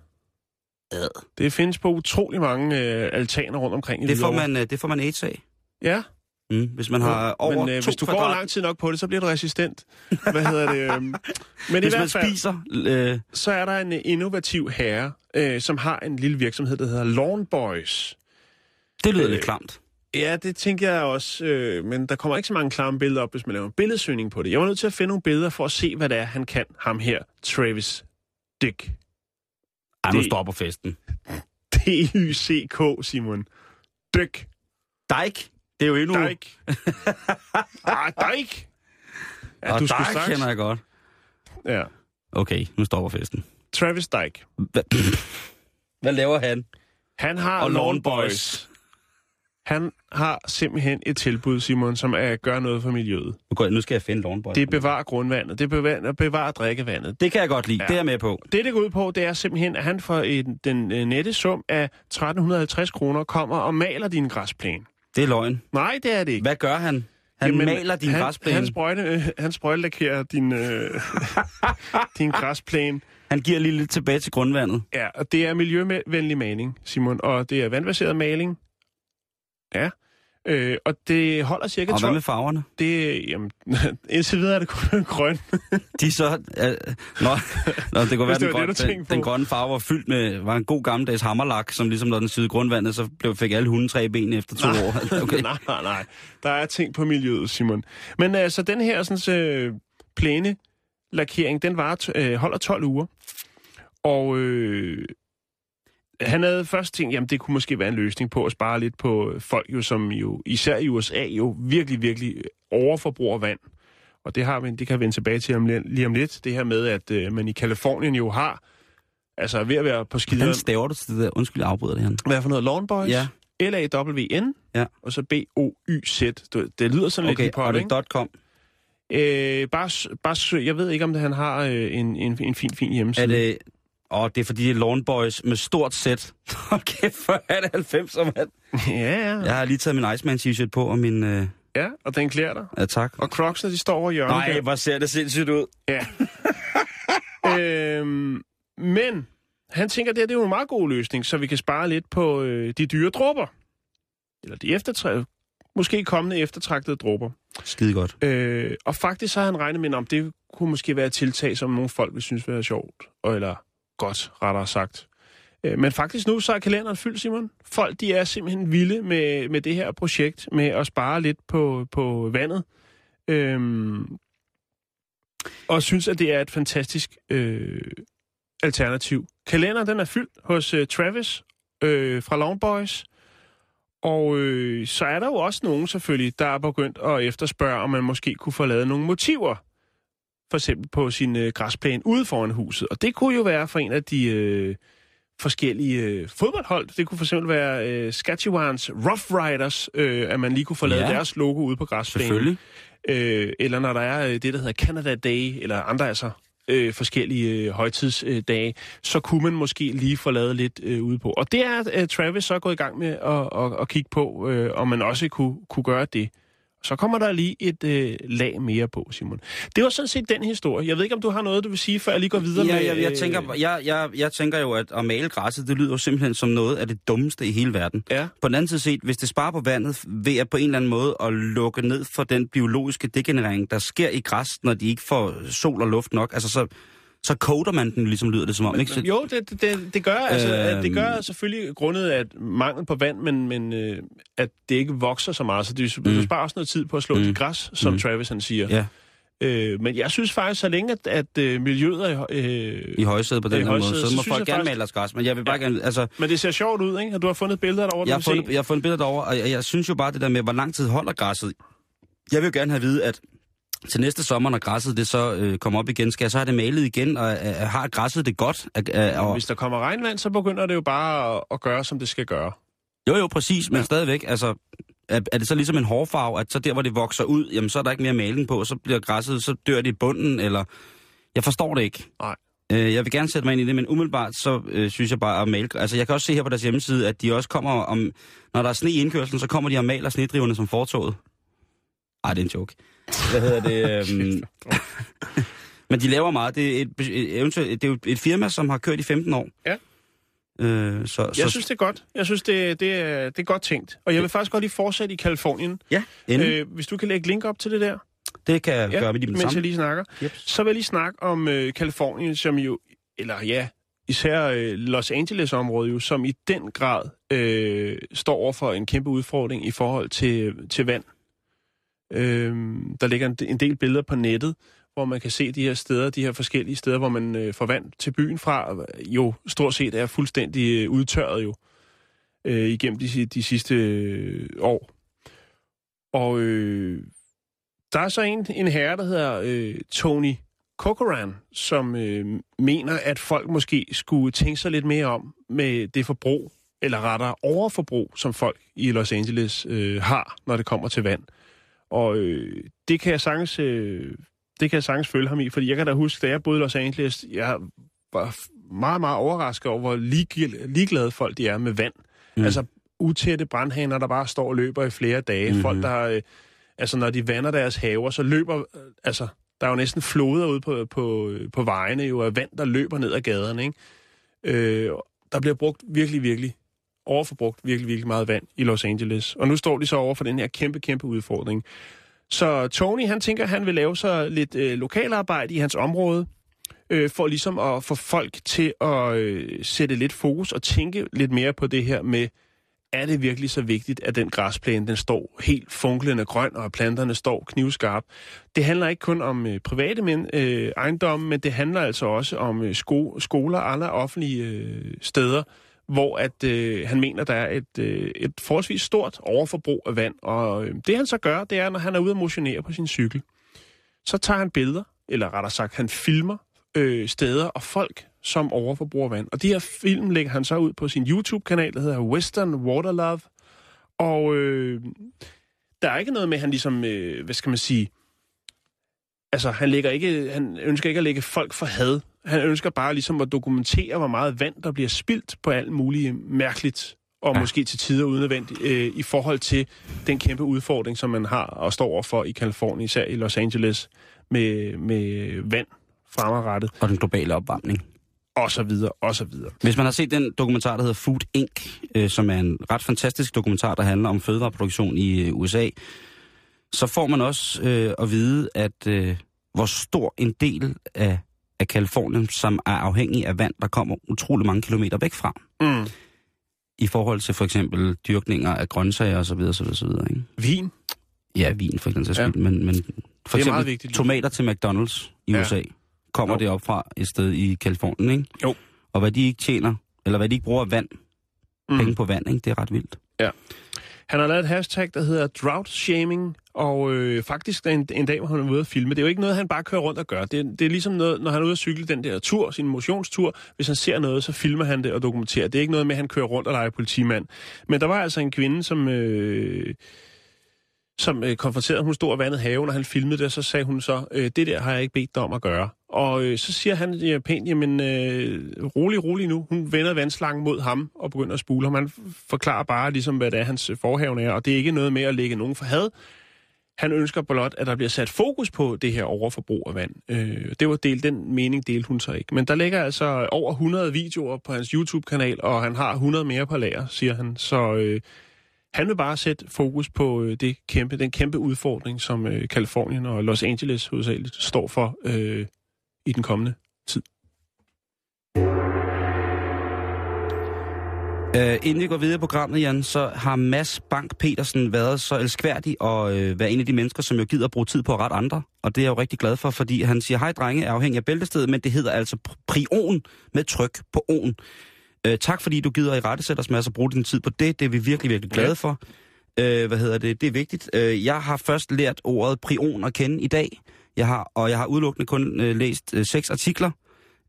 Ad. Det findes på utrolig mange øh, altaner rundt omkring i Det får man, øh, det får man AIDS af. Ja, Mm, hvis man har over men øh, hvis du går kvadrat, lang tid nok på det, så bliver du resistent. Hvad hedder det? øhm? Men i hvis man hvert fald, spiser... Øh, så er der en øh, innovativ herre, øh, som har en lille virksomhed, der hedder Lawn Boys. det lyder Øh, lidt klamt. Ja, det tænker jeg også, øh, men der kommer ikke så mange klamme billeder op, hvis man laver en billedsøgning på det. Jeg var nødt til at finde nogle billeder for at se, hvad det er, han kan, ham her, Travis Dick. Ej, nu stopper festen. D-Y-C-K, Simon. Dick. Dijk, det er jo endnu... Dyke. ah, Dyke. Ja, og du Dijk straks... kender jeg godt. Ja. Okay, nu stopper festen. Travis Dyke. Hvad, Hvad laver han? Han har Og Lawn Boys. Han har simpelthen et tilbud, Simon, som er at gøre noget for miljøet. Nu, går jeg, nu skal jeg finde Lawnboy. Det bevarer grundvandet. Det bevarer, bevarer drikkevandet. det kan jeg godt lide. Ja. Det er jeg med på. Det, det går ud på, det er simpelthen, at han for en, den øh, nette sum af 1350 kroner kommer og maler din græsplæne. Det er løgn. Nej, det er det ikke. Hvad gør han? Han Jamen, maler din han, græsplæne. Han, Han, sprøjte, øh, han sprøjtelakerer din, øh, din græsplæne. han giver lige lidt tilbage til grundvandet. Ja, og det er miljøvenlig maling, Simon, og det er vandbaseret maling. Ja, øh, og det holder cirka Og hvad 12... med farverne? Det, jamen, indtil videre er det kun grøn. De er så... Øh, nå, nå, det kunne være, den, var det, den, den grønne farve var fyldt med... Var en god gammeldags hammerlak, som ligesom når den syede grundvandet, så blev, fik alle hunden tre ben efter to år. Okay. nej, nej, nej. Der er ting på miljøet, Simon. Men altså, den her sådan, øh, plæne lakering, den var, øh, holder 12 uger. Og øh, han havde først tænkt, jamen det kunne måske være en løsning på at spare lidt på folk, jo, som jo især i USA jo virkelig, virkelig overforbruger vand. Og det, har vi, det kan vi vende tilbage til om, li- lige om lidt. Det her med, at øh, man i Kalifornien jo har, altså ved at være på skideren. Hvordan staver du til det der? Undskyld, jeg afbryder det her. Hvad for noget? Lawn Boys? Ja. L-A-W-N, Ja. og så B-O-Y-Z. Det lyder sådan Okay, lidt hiphop, det ikke? er .com. Øh, bare, bare søg. Jeg ved ikke, om det, han har øh, en, en, en fin, fin hjemmeside. Er det... Åh, det er fordi, det er Lawn Boys med stort sæt. Hold kæft, for er det 90 mand. ja, ja. Jeg har lige taget min Iceman t-shirt på, og min... Øh, ja, og den klæder dig. ja, tak. Og Crocs'ene, de står over hjørnet. Nej, der. hvor ser det sindssygt ud. Ja. øhm, men han tænker, det, her, det er jo en meget god løsning, så vi kan spare lidt på øh, de dyre dråber. Eller de eftertræ- måske kommende eftertragtede dråber. Skide godt. Øh, og faktisk så har han regnet med, om det kunne måske være et tiltag, som nogle folk vil synes være sjovt. Og, eller godt, rettere sagt. Øh, men faktisk nu, så er kalenderen fyldt, Simon. Folk, de er simpelthen vilde med, med det her projekt, med at spare lidt på, på vandet. Øhm, og synes, at det er et fantastisk øh, alternativ. Kalenderen, den er fyldt hos øh, Travis øh, fra Longboys. Og øh, så er der jo også nogen selvfølgelig, der er begyndt at efterspørge, om man måske kunne få lavet nogle motiver. For eksempel på sin øh, græsplæne ude foran huset. Og det kunne jo være for en af de øh, forskellige øh, fodboldhold. Det kunne for eksempel være øh, Saskatchewans Rough Riders, øh, at man lige kunne få lavet Ja. deres logo ude på græsplænen. Selvfølgelig. Øh, eller når der er øh, det, der hedder Canada Day, eller andre altså øh, forskellige øh, højtidsdage, så kunne man måske lige få lavet lidt øh, ude på. Og det er øh, Travis så gået i gang med at, at, at kigge på, øh, om man også kunne, kunne gøre det. Så kommer der lige et øh, lag mere på, Simon. Det var sådan set den historie. Jeg ved ikke, om du har noget, du vil sige, før jeg lige går videre Ja, med... jeg, jeg, øh, tænker, jeg, jeg, jeg tænker jo, at at male græsset, det lyder jo simpelthen som noget af det dummeste i hele verden. Ja. På den anden side set, hvis det sparer på vandet, ved at på en eller anden måde at lukke ned for den biologiske degenerering, der sker i græs, når de ikke får sol og luft nok, altså så, så koder man den, ligesom lyder det som om. Ikke? Så, Jo, det, det- det, gør altså, Øhm. det gør selvfølgelig grundet af mangel på vand, men, men øh, at det ikke vokser så meget. Så det, du Mm. sparer også noget tid på at slå Mm. dit græs, som Mm. Travis han siger. Ja. Øh, men jeg synes faktisk, så længe at, at øh, miljøet er... Øh, i højsædet på den her måde, så så må folk gerne faktisk- male deres græs, men jeg vil bare Ja. gerne, altså, men det ser sjovt ud, ikke? At du har fundet billeder derovre, jeg har, du fundet, jeg har fundet billeder derovre, og jeg, jeg synes jo bare det der med, hvor lang tid holder græsset. Jeg vil jo gerne have at vide, at til næste sommer, når græsset det så øh, kommer op igen, skal jeg så have det malet igen, og øh, har græsset det godt? Øh, øh, og, Hvis der kommer regnvand, så begynder det jo bare at, at gøre, som det skal gøre. Jo, jo, præcis, men stadigvæk, altså, er, er det så ligesom en hårfarve, at så der, hvor det vokser ud, jamen så er der ikke mere maling på, så bliver græsset, så dør det i bunden, eller... Jeg forstår det ikke. Nej. Øh, jeg vil gerne sætte mig ind i det, men umiddelbart, så øh, synes jeg bare at male... Altså, jeg kan også se her på deres hjemmeside, at de også kommer om... Når der er sne i indkørslen, så kommer de og maler snedriverne som fortoget. Ej, det er en joke. Hvad hedder det? Øhm... men de laver meget. Det er, et, et, det er jo et firma, som har kørt i 15 år. Ja. Øh, så, Jeg så, synes, det er godt. Jeg synes, det, det, er, det er godt tænkt. Og jeg vil faktisk godt lige fortsætte i Kalifornien. Ja, endelig. Øh, hvis du kan lægge link op til det der. det kan jeg gøre med lige med mens jeg lige snakker. Yep. Så vil jeg lige snakke om øh, Kalifornien, som jo, eller ja, især øh, Los Angeles-området jo, som i den grad øh, står over for en kæmpe udfordring i forhold til, til vand. Øh, der ligger en, en del billeder på nettet, hvor man kan se de her steder, de her forskellige steder, hvor man øh, får vand til byen fra, jo stort set er fuldstændig øh, udtørret jo, øh, igennem de, de sidste øh, år. Og øh, der er så en, en herre, der hedder øh, Tony Corcoran, som øh, mener, at folk måske skulle tænke sig lidt mere om med det forbrug, eller rettere overforbrug, som folk i Los Angeles øh, har, når det kommer til vand. Og øh, det kan jeg sagtens, øh, det kan jeg sagtens følge ham i, fordi jeg kan da huske, da jeg boede i Los Angeles, jeg var meget, meget overrasket over, hvor lig- ligeglade folk de er med vand. Mm. Mm. Altså utætte brandhaner, der bare står og løber i flere dage. Mm-hmm. Folk, der, øh, altså når de vander deres haver, så løber, øh, altså der er jo næsten floder ude på, på, på vejene jo af vand, der løber ned ad gaderne, ikke? Øh, der bliver brugt virkelig, virkelig overforbrugt virkelig, virkelig meget vand i Los Angeles. Og nu står de så over for den her kæmpe, kæmpe udfordring. Så Tony, han tænker, han vil lave så lidt øh, lokalarbejde i hans område, øh, for ligesom at få folk til at øh, sætte lidt fokus og tænke lidt mere på det her med, er det virkelig så vigtigt, at den græsplæne den står helt funklende grøn, og at planterne står knivskarp. Det handler ikke kun om øh, private men, øh, ejendomme, men det handler altså også om øh, sko- skoler og andre offentlige øh, steder, hvor at øh, han mener, der er et, øh, et forholdsvis stort overforbrug af vand. Og øh, det han så gør, det er, når han er ude at motionere på sin cykel, så tager han billeder, eller rettere sagt, han filmer øh, steder og folk, som overforbruger vand. Og de her film lægger han så ud på sin YouTube-kanal, der hedder Western Water Love. Og øh, der er ikke noget med, at han ligesom, øh, hvad skal man sige, altså han, lægger ikke, han ønsker ikke at lægge folk for had. Han ønsker bare ligesom at dokumentere, hvor meget vand, der bliver spildt på alt muligt mærkeligt, og Ja. måske til tider unødvendigt, øh, i forhold til den kæmpe udfordring, som man har og står overfor i Kalifornien, især i Los Angeles, med, med vand fremadrettet, Og den globale opvarmning. og så videre, og så videre. Hvis man har set den dokumentar, der hedder Food Inc., øh, som er en ret fantastisk dokumentar, der handler om fødevareproduktion i øh, USA, så får man også øh, at vide, at øh, hvor stor en del af, af Kalifornien, som er afhængig af vand, der kommer utrolig mange kilometer væk fra, Mm. i forhold til for eksempel dyrkninger af grøntsager osv. osv., osv. Ikke? Vin. Ja, vin for eksempel, Ja. ja. men, men for eksempel vigtigt. tomater til McDonald's i Ja. USA kommer Jo. det op fra et sted i Kalifornien, ikke? Jo. Og hvad de ikke tjener, eller hvad de ikke bruger af vand, Mm. penge på vand, ikke? Det er ret vildt. Han har lavet et hashtag, der hedder drought shaming, og øh, faktisk en, en dag, hvor han er ude at filme. Det er jo ikke noget, han bare kører rundt og gør. Det, det er ligesom noget, når han er ude at cykle den der tur, sin motionstur. Hvis han ser noget, så filmer han det og dokumenterer. Det er ikke noget med, at han kører rundt og leger politimand. Men der var altså en kvinde, som... Øh, som øh, konfronterede, hun stod og vandede haven, og han filmede det, og så sagde hun så, øh, det der har jeg ikke bedt dig om at gøre. Og øh, så siger han ja, pænt, jamen øh, rolig, rolig nu. Hun vender vandslangen mod ham og begynder at spule ham. Han forklarer bare ligesom, hvad det er, hans øh, forhaven er, og det er ikke noget med at lægge nogen for had. Han ønsker blot, at der bliver sat fokus på det her overforbrug af vand. Øh, det var delt, den mening delte hun så ikke. Men der ligger altså over 100 videoer på hans YouTube-kanal, og han har 100 mere på lager, siger han. Så øh, han vil bare sætte fokus på øh, det kæmpe, den kæmpe udfordring, som øh, Kalifornien og Los Angeles hovedsageligt står for øh, i den kommende tid. Uh, inden vi går videre i programmet, Jan, så har Mads Bank Petersen været så elskværdig og uh, øh, være en af de mennesker, som jo gider at bruge tid på at rette andre. Og det er jeg jo rigtig glad for, fordi han siger, hej drenge, er afhængig af bæltestedet, men det hedder altså prion med tryk på on. Uh, tak fordi du gider i rette sætte os med at bruge din tid på det. Det er vi virkelig, virkelig glade for. Uh, hvad hedder det? Det er vigtigt. Uh, jeg har først lært ordet prion at kende i dag. Jeg har, og jeg har udelukkende kun uh, læst uh, seks artikler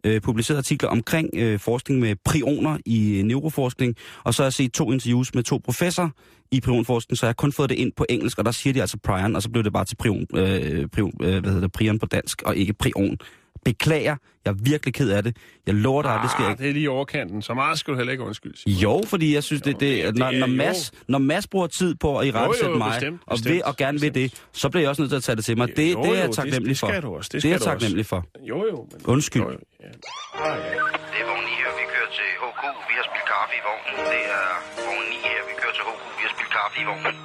øh, publiceret artikler omkring øh, forskning med prioner i neuroforskning, og så har jeg set to interviews med to professorer i prionforskning, så jeg har kun fået det ind på engelsk, og der siger de altså prion, og så blev det bare til prion, øh, prion, øh, hvad hedder det, prion på dansk, og ikke prion. Beklager, jeg er virkelig ked af det. Jeg lover dig, at det sker Ah, ikke. det er lige overkanten, så meget skal du heller ikke undskylde. Simon. Jo, fordi jeg synes, det, det, det når, er når, jo Mads, når Mads bruger tid på at i rette jo, mig, bestemt, og bestemt, vil og gerne vil det, så bliver jeg også nødt til at tage det til mig. Det, Jo, det er jo, jeg det- taknemmelig det for. skal du også, det det skal er jeg du også. taknemmelig for. Jo, jo. Men, Undskyld. Jo, jo, ja. Ah, ja. Det er vogn 9 her, vi kører til HK. Vi har spillet kaffe i vognen. Det er vogn 9 her, vi kører til HK. Vi har spillet kaffe i vognen.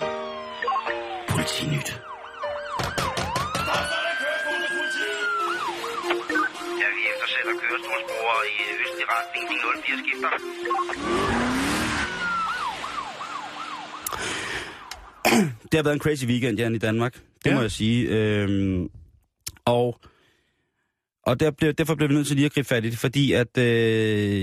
Politinyt. Kørestolsbrugere i østlig retning. De 04 skifter. Det har været en crazy weekend, Jan, i Danmark. Det Ja. ja. må jeg sige. Øhm, og og der blev, derfor blev vi nødt til lige at gribe fat i det, fordi at øh,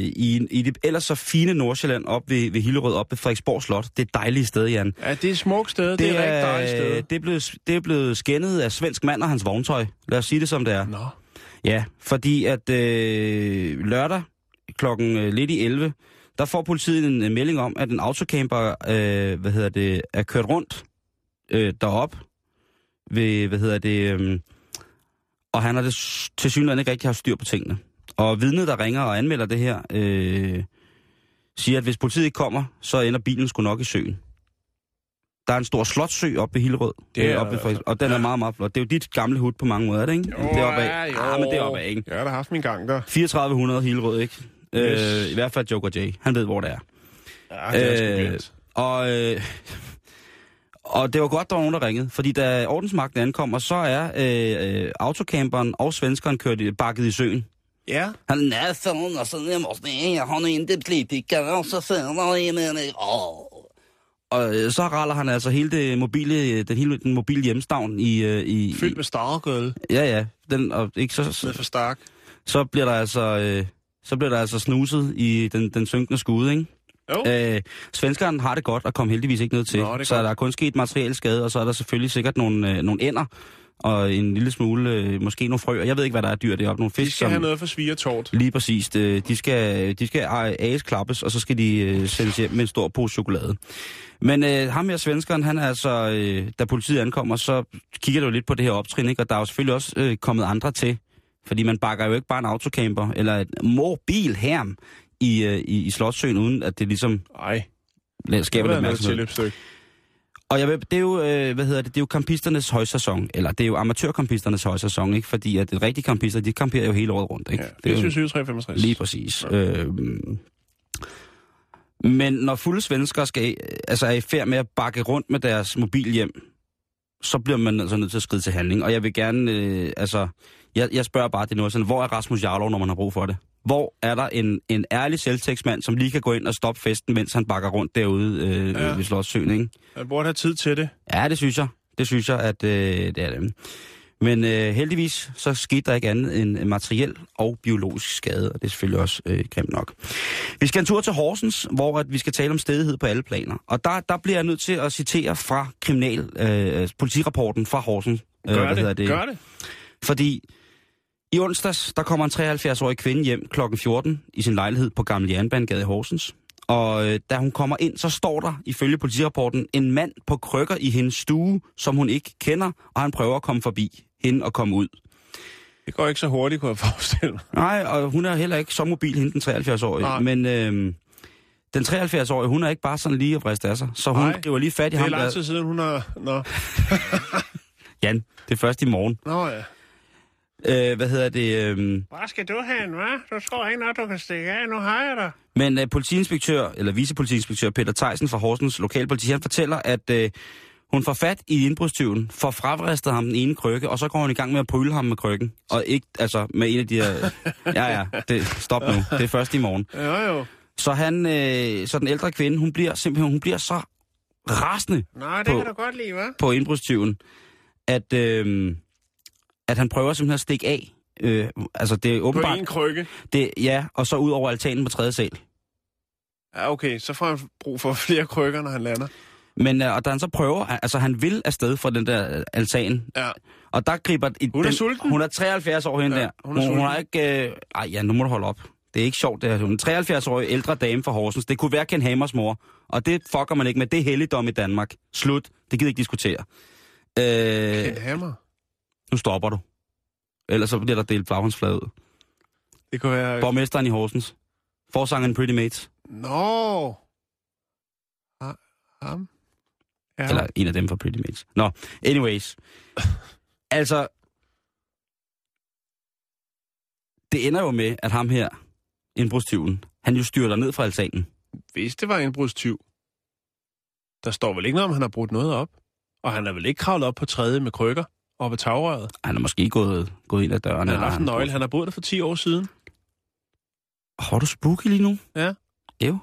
i, i det ellers så fine Nordsjælland op ved, ved Hillerød, op ved Frederiksborg Slot, det er et dejligt sted, Jan. ja, det er et smukt sted. Det, det er et rigtig dejligt sted. Det er, blevet, det er blevet skændet af svensk mand og hans vogntøj. Lad os sige det, som det er. Nå. Ja, fordi at øh, lørdag klokken øh, lidt i 11, der får politiet en, en melding om, at en autocamper øh, hvad hedder det, er kørt rundt øh, derop ved, hvad hedder det, øh, og han har det til synligheden ikke rigtig haft styr på tingene. Og vidnet, der ringer og anmelder det her, øh, siger, at hvis politiet ikke kommer, så ender bilen sgu nok i søen. Der er en stor slotsø oppe ved Hillerød, Det er øh, oppe ved der og den er Ja. meget, meget flot. Det er jo dit gamle hud på mange måder, er det ikke? Jo, det er oppe ja, af. jo. Ah, men det er oppe af, ikke? Jeg har da haft min gang der. 3400 Hillerød, ikke? Yes. Øh, I hvert fald Joker J. Han ved, hvor det er. Ja, det er Øh. Og, øh, og det var godt, der var nogen, der ringede. Fordi da ordensmagten ankommer, så er øh, øh, autocamperen og svenskeren kørt i, bakket i søen. Ja. Han nej, sådan, og jeg måste, jeg har nu inte blivit och så jag menar, åh. Og øh, så raller han altså hele det mobile, den hele den mobile hjemstavn i, øh, i, Fyldt med stargøl. Ja, ja. Den, og ikke så, så, for stark. så bliver der altså, øh, så bliver der altså snuset i den, den synkende skude, ikke? Jo. Øh, svenskeren har det godt og kom heldigvis ikke noget til. Nå, så godt. der er kun sket materiel skade, og så er der selvfølgelig sikkert nogle, øh, nogle ender og en lille smule, øh, måske nogle frøer. Jeg ved ikke, hvad der er dyr deroppe. Nogle fisk, De skal have noget for svigertort. Lige præcis. Øh, De skal, de skal ages klappes, og så skal de øh, sendes hjem med en stor pose chokolade. Men øh, ham her, svenskeren, han er altså, øh, da politiet ankommer, så kigger du lidt på det her optrin, ikke? og der er jo selvfølgelig også øh, kommet andre til. Fordi man bakker jo ikke bare en autocamper eller et mobil herm i, øh, i, i Slotsøen, uden at det ligesom Ej, skaber det opmærksomhed. tilløbsstykke. Og jeg ved, det er jo, øh, hvad hedder det, det er jo kampisternes højsæson, eller det er jo amatørkampisternes højsæson, ikke? Fordi at det rigtige kampister, de kamperer jo hele året rundt, ikke? Ja, det er jo, 24, 365. Lige præcis. Ja. Øhm, men når fulde svensker skal, altså er i færd med at bakke rundt med deres mobil hjem, så bliver man altså nødt til at skride til handling. Og jeg vil gerne, øh, altså, jeg, jeg spørger bare det nu, sådan, hvor er Rasmus Jarlov, når man har brug for det? Hvor er der en, en ærlig selvtægtsmand, som lige kan gå ind og stoppe festen, mens han bakker rundt derude øh, Ja. ved Slotssøen, ikke? Jeg burde have tid til det. Ja, det synes jeg. Det synes jeg, at øh, det er det. Men øh, heldigvis så skete der ikke andet end en materiel og biologisk skade, og det er selvfølgelig også øh, grimt nok. Vi skal en tur til Horsens, hvor at vi skal tale om stedighed på alle planer. Og der, der bliver jeg nødt til at citere fra kriminal øh, politirapporten fra Horsens. Øh, Gør hvad hedder det, gør det. Fordi i onsdags, der kommer en 73-årig kvinde hjem kl. 14 i sin lejlighed på Gamle Jernbanegade i Horsens. Og øh, da hun kommer ind, så står der, ifølge politirapporten, en mand på krykker i hendes stue, som hun ikke kender, og han prøver at komme forbi hende og komme ud. Det går ikke så hurtigt, kunne jeg forestille mig. Nej, og hun er heller ikke så mobil, hende den 73-årige. Nej. Men øh, den 73-årige, hun er ikke bare sådan lige at briste af sig. Så hun Nej. griber lige fat i Det er ham. lang Der... tid siden, hun har... Nå, Jan, det er først i morgen. Nå ja. Øh, hvad hedder det? Øh... Hvad skal du hen, hva'? Du tror ikke nok, du kan stikke af. Nu har jeg dig. Men uh, politiinspektør, eller vicepolitiinspektør Peter Theisen fra Horsens Lokalpoliti, han fortæller, at uh, hun får fat i indbrudstyven, får frafristet ham den ene krykke, og så går hun i gang med at prylle ham med krykken. Og ikke, altså, med en af de her... Ja, ja, det, stop nu. Det er først i morgen. Jo, jo. Så han, øh, så den ældre kvinde, hun bliver simpelthen, hun bliver så rasende Nå, det På- kan du godt lide, hva'? på indbrudstyven, at, øh, at han prøver simpelthen at stikke af. Øh, altså, det er På åbenbart... en krykke. Det, ja, og så ud over altanen på tredje sal. Ja, okay. Så får han brug for flere krykker, når han lander. Men øh, og da han så prøver, altså han vil afsted fra den der øh, altan, Ja. og der griber... i Hun er den, sulten. Hun er 73 år hende Ja, der. hun er hun, hun har ikke... Øh, ej, ja, nu må du holde op. Det er ikke sjovt, det her. Hun er 73-årig ældre dame fra Horsens. Det kunne være Ken Hamers mor. Og det fucker man ikke med. Det er helligdom i Danmark. Slut. Det gider ikke diskutere. Øh, Kent Hammer. Nu stopper du. Ellers så bliver der delt flaghansflade ud. Det kunne være... Borgmesteren i Horsens. Forsangeren Pretty Mates. Nå. Ha- Ham? Ja. Eller en af dem fra Pretty Mates. Nå, anyways. altså, det ender jo med, at ham her, indbrudstyven, han jo styrter ned fra altanen. Hvis det var en indbrudstyv, der står vel ikke noget om, han har brudt noget op. Og han er vel ikke kravlet op på tredje med krykker ved tagrøret. Han er måske gået, gået ind ad døren. Han har haft en nøgle. Han har boet der for 10 år siden. Har du spooky lige nu? Ja. Jo.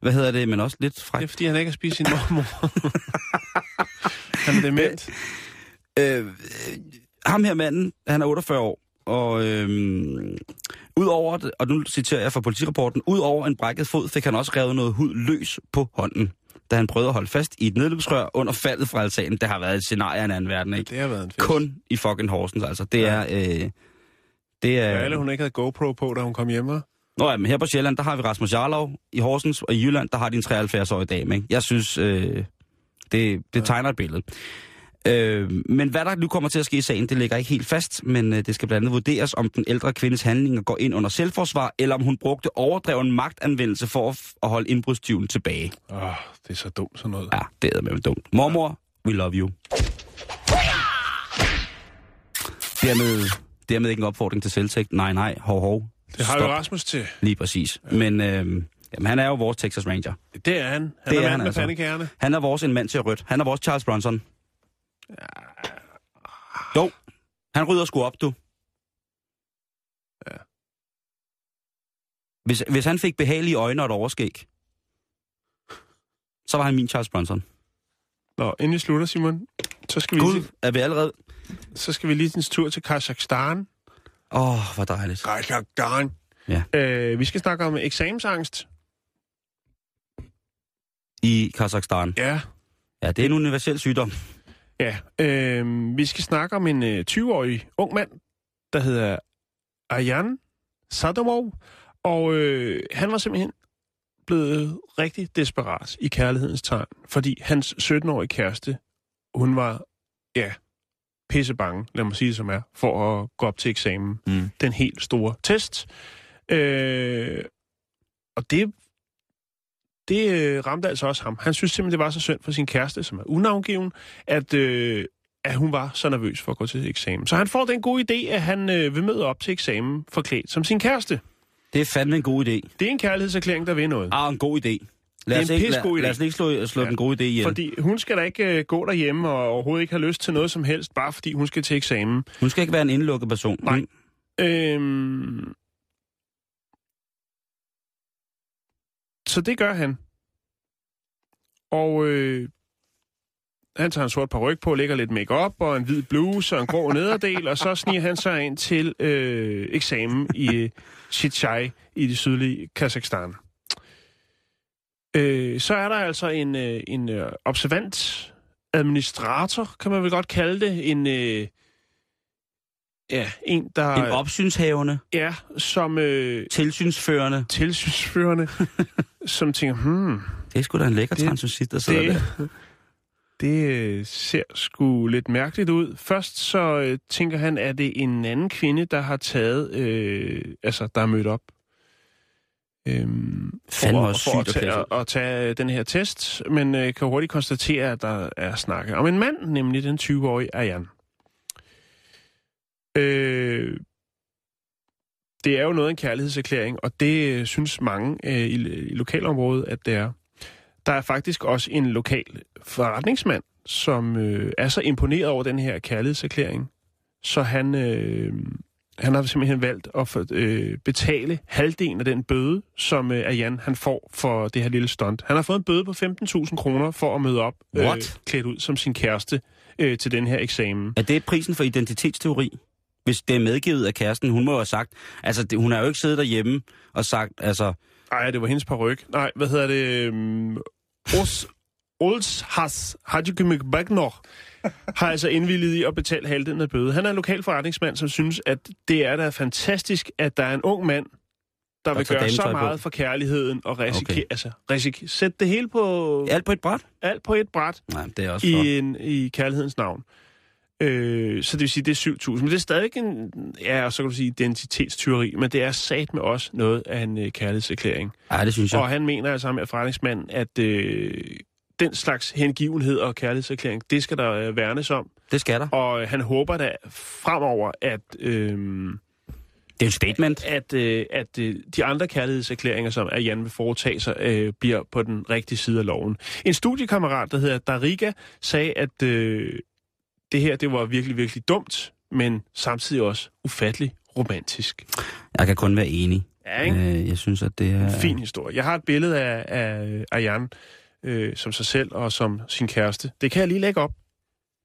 Hvad hedder det, men også lidt Det er, frækt. fordi han ikke har spist sin mormor. han er dement. Øh, øh, ham her manden, han er 48 år, og øh, udover, og nu citerer jeg fra politirapporten, udover en brækket fod, fik han også revet noget hud løs på hånden, da han prøvede at holde fast i et nedløbsrør under faldet fra altanen. Det har været et scenarie af en anden verden, ikke? Det har været en fest. Kun i fucking Horsens, altså. Det Ja. er... Øh, det er... Ja, alle, hun ikke havde GoPro på, da hun kom hjem. hva'? Nå ja, men her på Sjælland, der har vi Rasmus Jarlov. I Horsens og i Jylland, der har de en 73-årig dame, ikke? Jeg synes, øh, det, det tegner et billede. Øh, men hvad der nu kommer til at ske i sagen, det ligger ikke helt fast, men øh, det skal blandt andet vurderes, om den ældre kvindes handlinger går ind under selvforsvar, eller om hun brugte overdreven magtanvendelse for at, at holde indbrudstyven tilbage. Åh, oh, det er så dumt sådan noget. Ja, det er med dumt. Mormor, we love you. Dermed, dermed ikke en opfordring til selvtægt. Nej, nej, hov, hov. Det har Stop. jo Rasmus til. Lige præcis. Ja. Men øh, jamen, han er jo vores Texas Ranger. Det er han. Han Det er, er mand han med altså. pandekærne. Han er vores en mand til rødt. Han er vores Charles Bronson. Jo, han rydder sgu op, du. Ja. Hvis, hvis han fik behagelige øjne og et overskæg, så var han min Charles Bronson. Nå, inden vi slutter, Simon, så skal vi, Gud, lige, er vi allerede... så skal vi lige en tur til Kazakhstan. Åh, oh, hvor dejligt. Kazakhstan. Ja. Øh, vi skal snakke om eksamensangst. I Kazakhstan. Ja. Ja, det er en universel sygdom. Ja. Øh, vi skal snakke om en øh, 20-årig ung mand, der hedder Arjan Sadomov. Og øh, han var simpelthen blevet rigtig desperat i kærlighedens tegn, fordi hans 17-årige kæreste, hun var, ja, pisse bange, lad mig sige det som er, for at gå op til eksamen. Mm. Den helt store test. Øh, og det, det øh, ramte altså også ham. Han synes simpelthen, det var så synd for sin kæreste, som er unavngiven, at, øh, at hun var så nervøs for at gå til eksamen. Så han får den gode idé, at han øh, vil møde op til eksamen forklædt som sin kæreste. Det er fandme en god idé. Det er en kærlighedserklæring, der vil noget. Ah, en god idé. Lad Det er os en ikke, lad, idé. lad os ikke slå, slå Ja. den gode idé ihjel. Fordi hun skal da ikke øh, gå derhjemme og overhovedet ikke have lyst til noget som helst, bare fordi hun skal til eksamen. Hun skal ikke være en indlukket person. Nej. Hun- Øhm... Så det gør han. Og øh, Han tager en sort paryk på, lægger lidt makeup og en hvid bluse og en grå nederdel, og så sniger han sig ind til øh, eksamen i Chichai i det sydlige Kazakhstan. Øh, så er der altså en, øh, en øh, observant administrator, kan man vel godt kalde det. En, øh, ja, en, der... En opsynshavende, Ja, som øh, tilsynsførende. tilsynsførende, som tænker, hmm, Det er sgu da en lækker Det- transvestit, der sidder det, der. det øh, ser sgu lidt mærkeligt ud. Først så øh, tænker han, at det er en anden kvinde, der har taget, øh, altså der er mødt op. Øhm, Fandme for, for at, tage, at tage øh, den her test, men øh, kan hurtigt konstatere, at der er snakket om en mand, nemlig den 20-årige Arjan. Øh, det er jo noget af en kærlighedserklæring, og det øh, synes mange øh, i, i lokalområdet, at det er. Der er faktisk også en lokal forretningsmand, som øh, er så imponeret over den her kærlighedserklæring, så han, øh, han har simpelthen valgt at for, øh, betale halvdelen af den bøde, som øh, Arjan han får for det her lille stunt. Han har fået en bøde på 15.000 kroner for at møde op øh, klædt ud som sin kæreste øh, til den her eksamen. Er det prisen for identitetsteori? Hvis det er medgivet af kæresten, hun må jo have sagt, altså det, hun har jo ikke siddet derhjemme og sagt, altså, Nej, det var hendes paryk. Nej, hvad hedder det? Um, Os, Ols Has Hadjugimik Bagnor har altså indvilliget i at betale halvdelen af bøde. Han er en lokal forretningsmand, som synes, at det er da fantastisk, at der er en ung mand, der, Der vil gøre så på. meget for kærligheden og risikere, okay. altså, risik, sætte det hele på, alt på et bræt? alt på et bræt Nej, det er også for. i, en, i kærlighedens navn. Øh, så det vil sige, det er 7.000. Men det er stadig en, ja, og så kan du sige identitetstyveri, men det er sat med også noget af en øh, kærlighedserklæring. Ej, det synes jeg. Og han mener altså med forretningsmanden, at øh, den slags hengivenhed og kærlighedserklæring, det skal der øh, værnes om. Det skal der. Og øh, han håber da fremover, at, øh, Det er en statement. at, øh, at øh, de andre kærlighedserklæringer, som er Jan vil foretage sig, øh, bliver på den rigtige side af loven. En studiekammerat, der hedder Dariga, sagde, at øh, det her det var virkelig, virkelig dumt, men samtidig også ufattelig romantisk. Jeg kan kun være enig. Ja, ikke? Øh, jeg synes, at det er... En fin historie. Jeg har et billede af, af Arjan øh, som sig selv og som sin kæreste. Det kan jeg lige lægge op.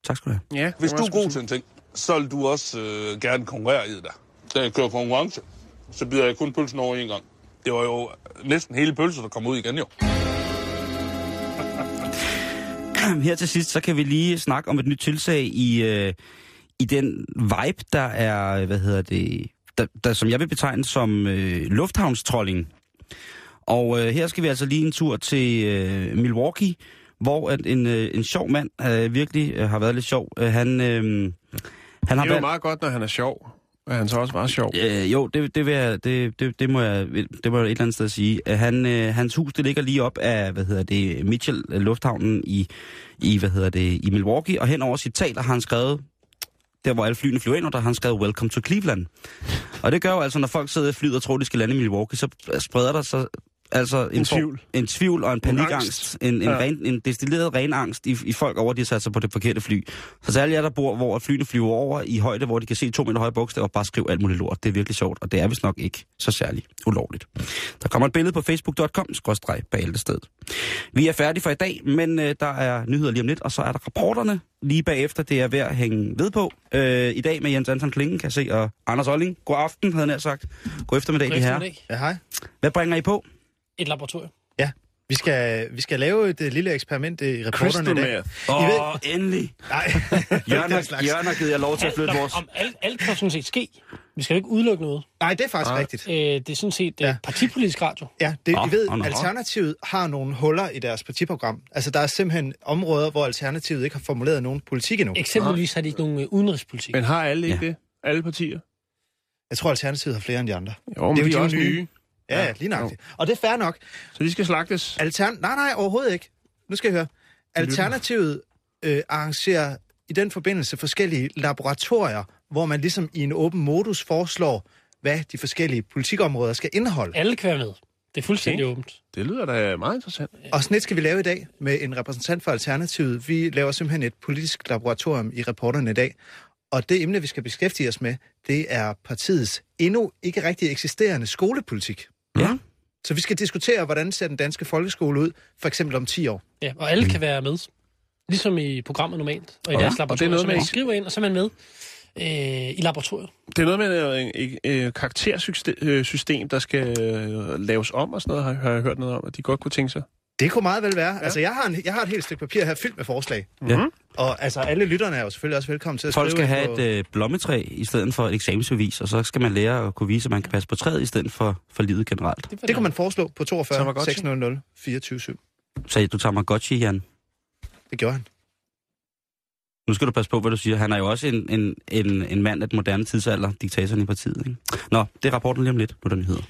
Tak skal du have. Ja, Hvis du er god til en ting, så vil du også øh, gerne konkurrere i det der. Da jeg kører konkurrence, så bider jeg kun pølsen over en gang. Det var jo næsten hele pølsen, der kom ud igen jo. Her til sidst, så kan vi lige snakke om et nyt tiltag i, øh, i den vibe, der er, hvad hedder det, der, der, som jeg vil betegne som øh, lufthavnstrolling. Og øh, her skal vi altså lige en tur til øh, Milwaukee, hvor at en, øh, en sjov mand øh, virkelig øh, har været lidt sjov. Øh, han, øh, han har Det er jo valgt... meget godt, når han er sjov. Er han så også var sjov. Øh, jo, det, det, vil jeg, det, det, det, må jeg, det må jeg et eller andet sted sige. Øh, han, øh, hans hus, det ligger lige op af, hvad hedder det, Mitchell øh, Lufthavnen i, i, hvad hedder det, i Milwaukee, og hen over sit tal har han skrevet, der hvor alle flyene flyver ind, og der har han skrevet Welcome to Cleveland. Og det gør jo altså, når folk sidder i flyet og tror, de skal lande i Milwaukee, så øh, spreder der sig altså en, En tvivl. en tvivl og en panikangst. angst. En, en, Ja. ren, en destilleret ren angst i, i folk over, at de har sat sig på det forkerte fly. Så alle jer, der bor, hvor flyene flyver over i højde, hvor de kan se to meter høje bogstaver og bare skrive alt muligt lort. Det er virkelig sjovt, og det er vist nok ikke så særligt ulovligt. Der kommer et billede på facebook.com, skråstreg bæltestedet. Vi er færdige for i dag, men øh, der er nyheder lige om lidt, og så er der rapporterne lige bagefter. Det er ved at hænge ved på. Øh, I dag med Jens Anton Klingen, kan se, og Anders Olling. God aften, havde jeg nær sagt. God eftermiddag, de her. Ja, hej. Hvad bringer I på? Et laboratorium. Ja, vi skal, vi skal lave et uh, lille eksperiment i reporterne i dag. Åh, I ved- oh, endelig. Nej, Jørgen har. Jørgen har givet jer lov til at flytte vores... Om alt, alt kan sådan set ske. Vi skal jo ikke udelukke noget. Nej, det er faktisk Nej. rigtigt. Øh, det er sådan set Ja. ja. partipolitisk radio. Ja, det, Nå, I ved, nå, nå. Alternativet har nogle huller i deres partiprogram. Altså, der er simpelthen områder, hvor Alternativet ikke har formuleret nogen politik endnu. Eksempelvis har de ikke nogen øh, udenrigspolitik. Men har alle ikke Ja. det? Alle partier? Jeg tror, Alternativet har flere end de andre. Jo, men Det er jo de er de også nye. nye. Ja, ja lige nøjagtigt. Og det er fair nok. Så de skal slagtes. Altern... Nej, nej, overhovedet ikke. Nu skal jeg høre. Alternativet øh, arrangerer i den forbindelse forskellige laboratorier, hvor man ligesom i en åben modus foreslår, hvad de forskellige politikområder skal indeholde. Alle kan være med. Det er fuldstændig okay. åbent. Det lyder da meget interessant. Og sådan et skal vi lave i dag med en repræsentant for Alternativet. Vi laver simpelthen et politisk laboratorium i reporterne i dag. Og det emne, vi skal beskæftige os med, det er partiets endnu ikke rigtig eksisterende skolepolitik. Ja. Så vi skal diskutere, hvordan ser den danske folkeskole ud, for eksempel om 10 år. Ja, og alle kan være med. Ligesom i programmet normalt, og i Ja, deres og det er laboratorium. noget så med man ikke- skriver ind, og så er man med øh, i laboratoriet. Det er noget med et, et, et karaktersystem, der skal øh, laves om og sådan noget, har, har jeg hørt noget om, at de godt kunne tænke sig. Det kunne meget vel være. Ja. Altså, jeg har, en, jeg har et helt stykke papir her fyldt med forslag. Ja. Mhm. Og altså, alle lytterne er jo selvfølgelig også velkommen til at Folk skrive skal have på... et øh, blommetræ i stedet for et eksamensbevis, og så skal man lære at kunne vise, at man kan passe på træet i stedet for, for livet generelt. Det kunne man foreslå på 42 Tamagotchi. 600 24 7. Så du tager Tamagotchi, Jan. Det gjorde han. Nu skal du passe på, hvad du siger. Han er jo også en, en, en, en mand af den moderne tidsalder, diktatoren i partiet. Ikke? Nå, det er rapporten lige om lidt på den nyheder.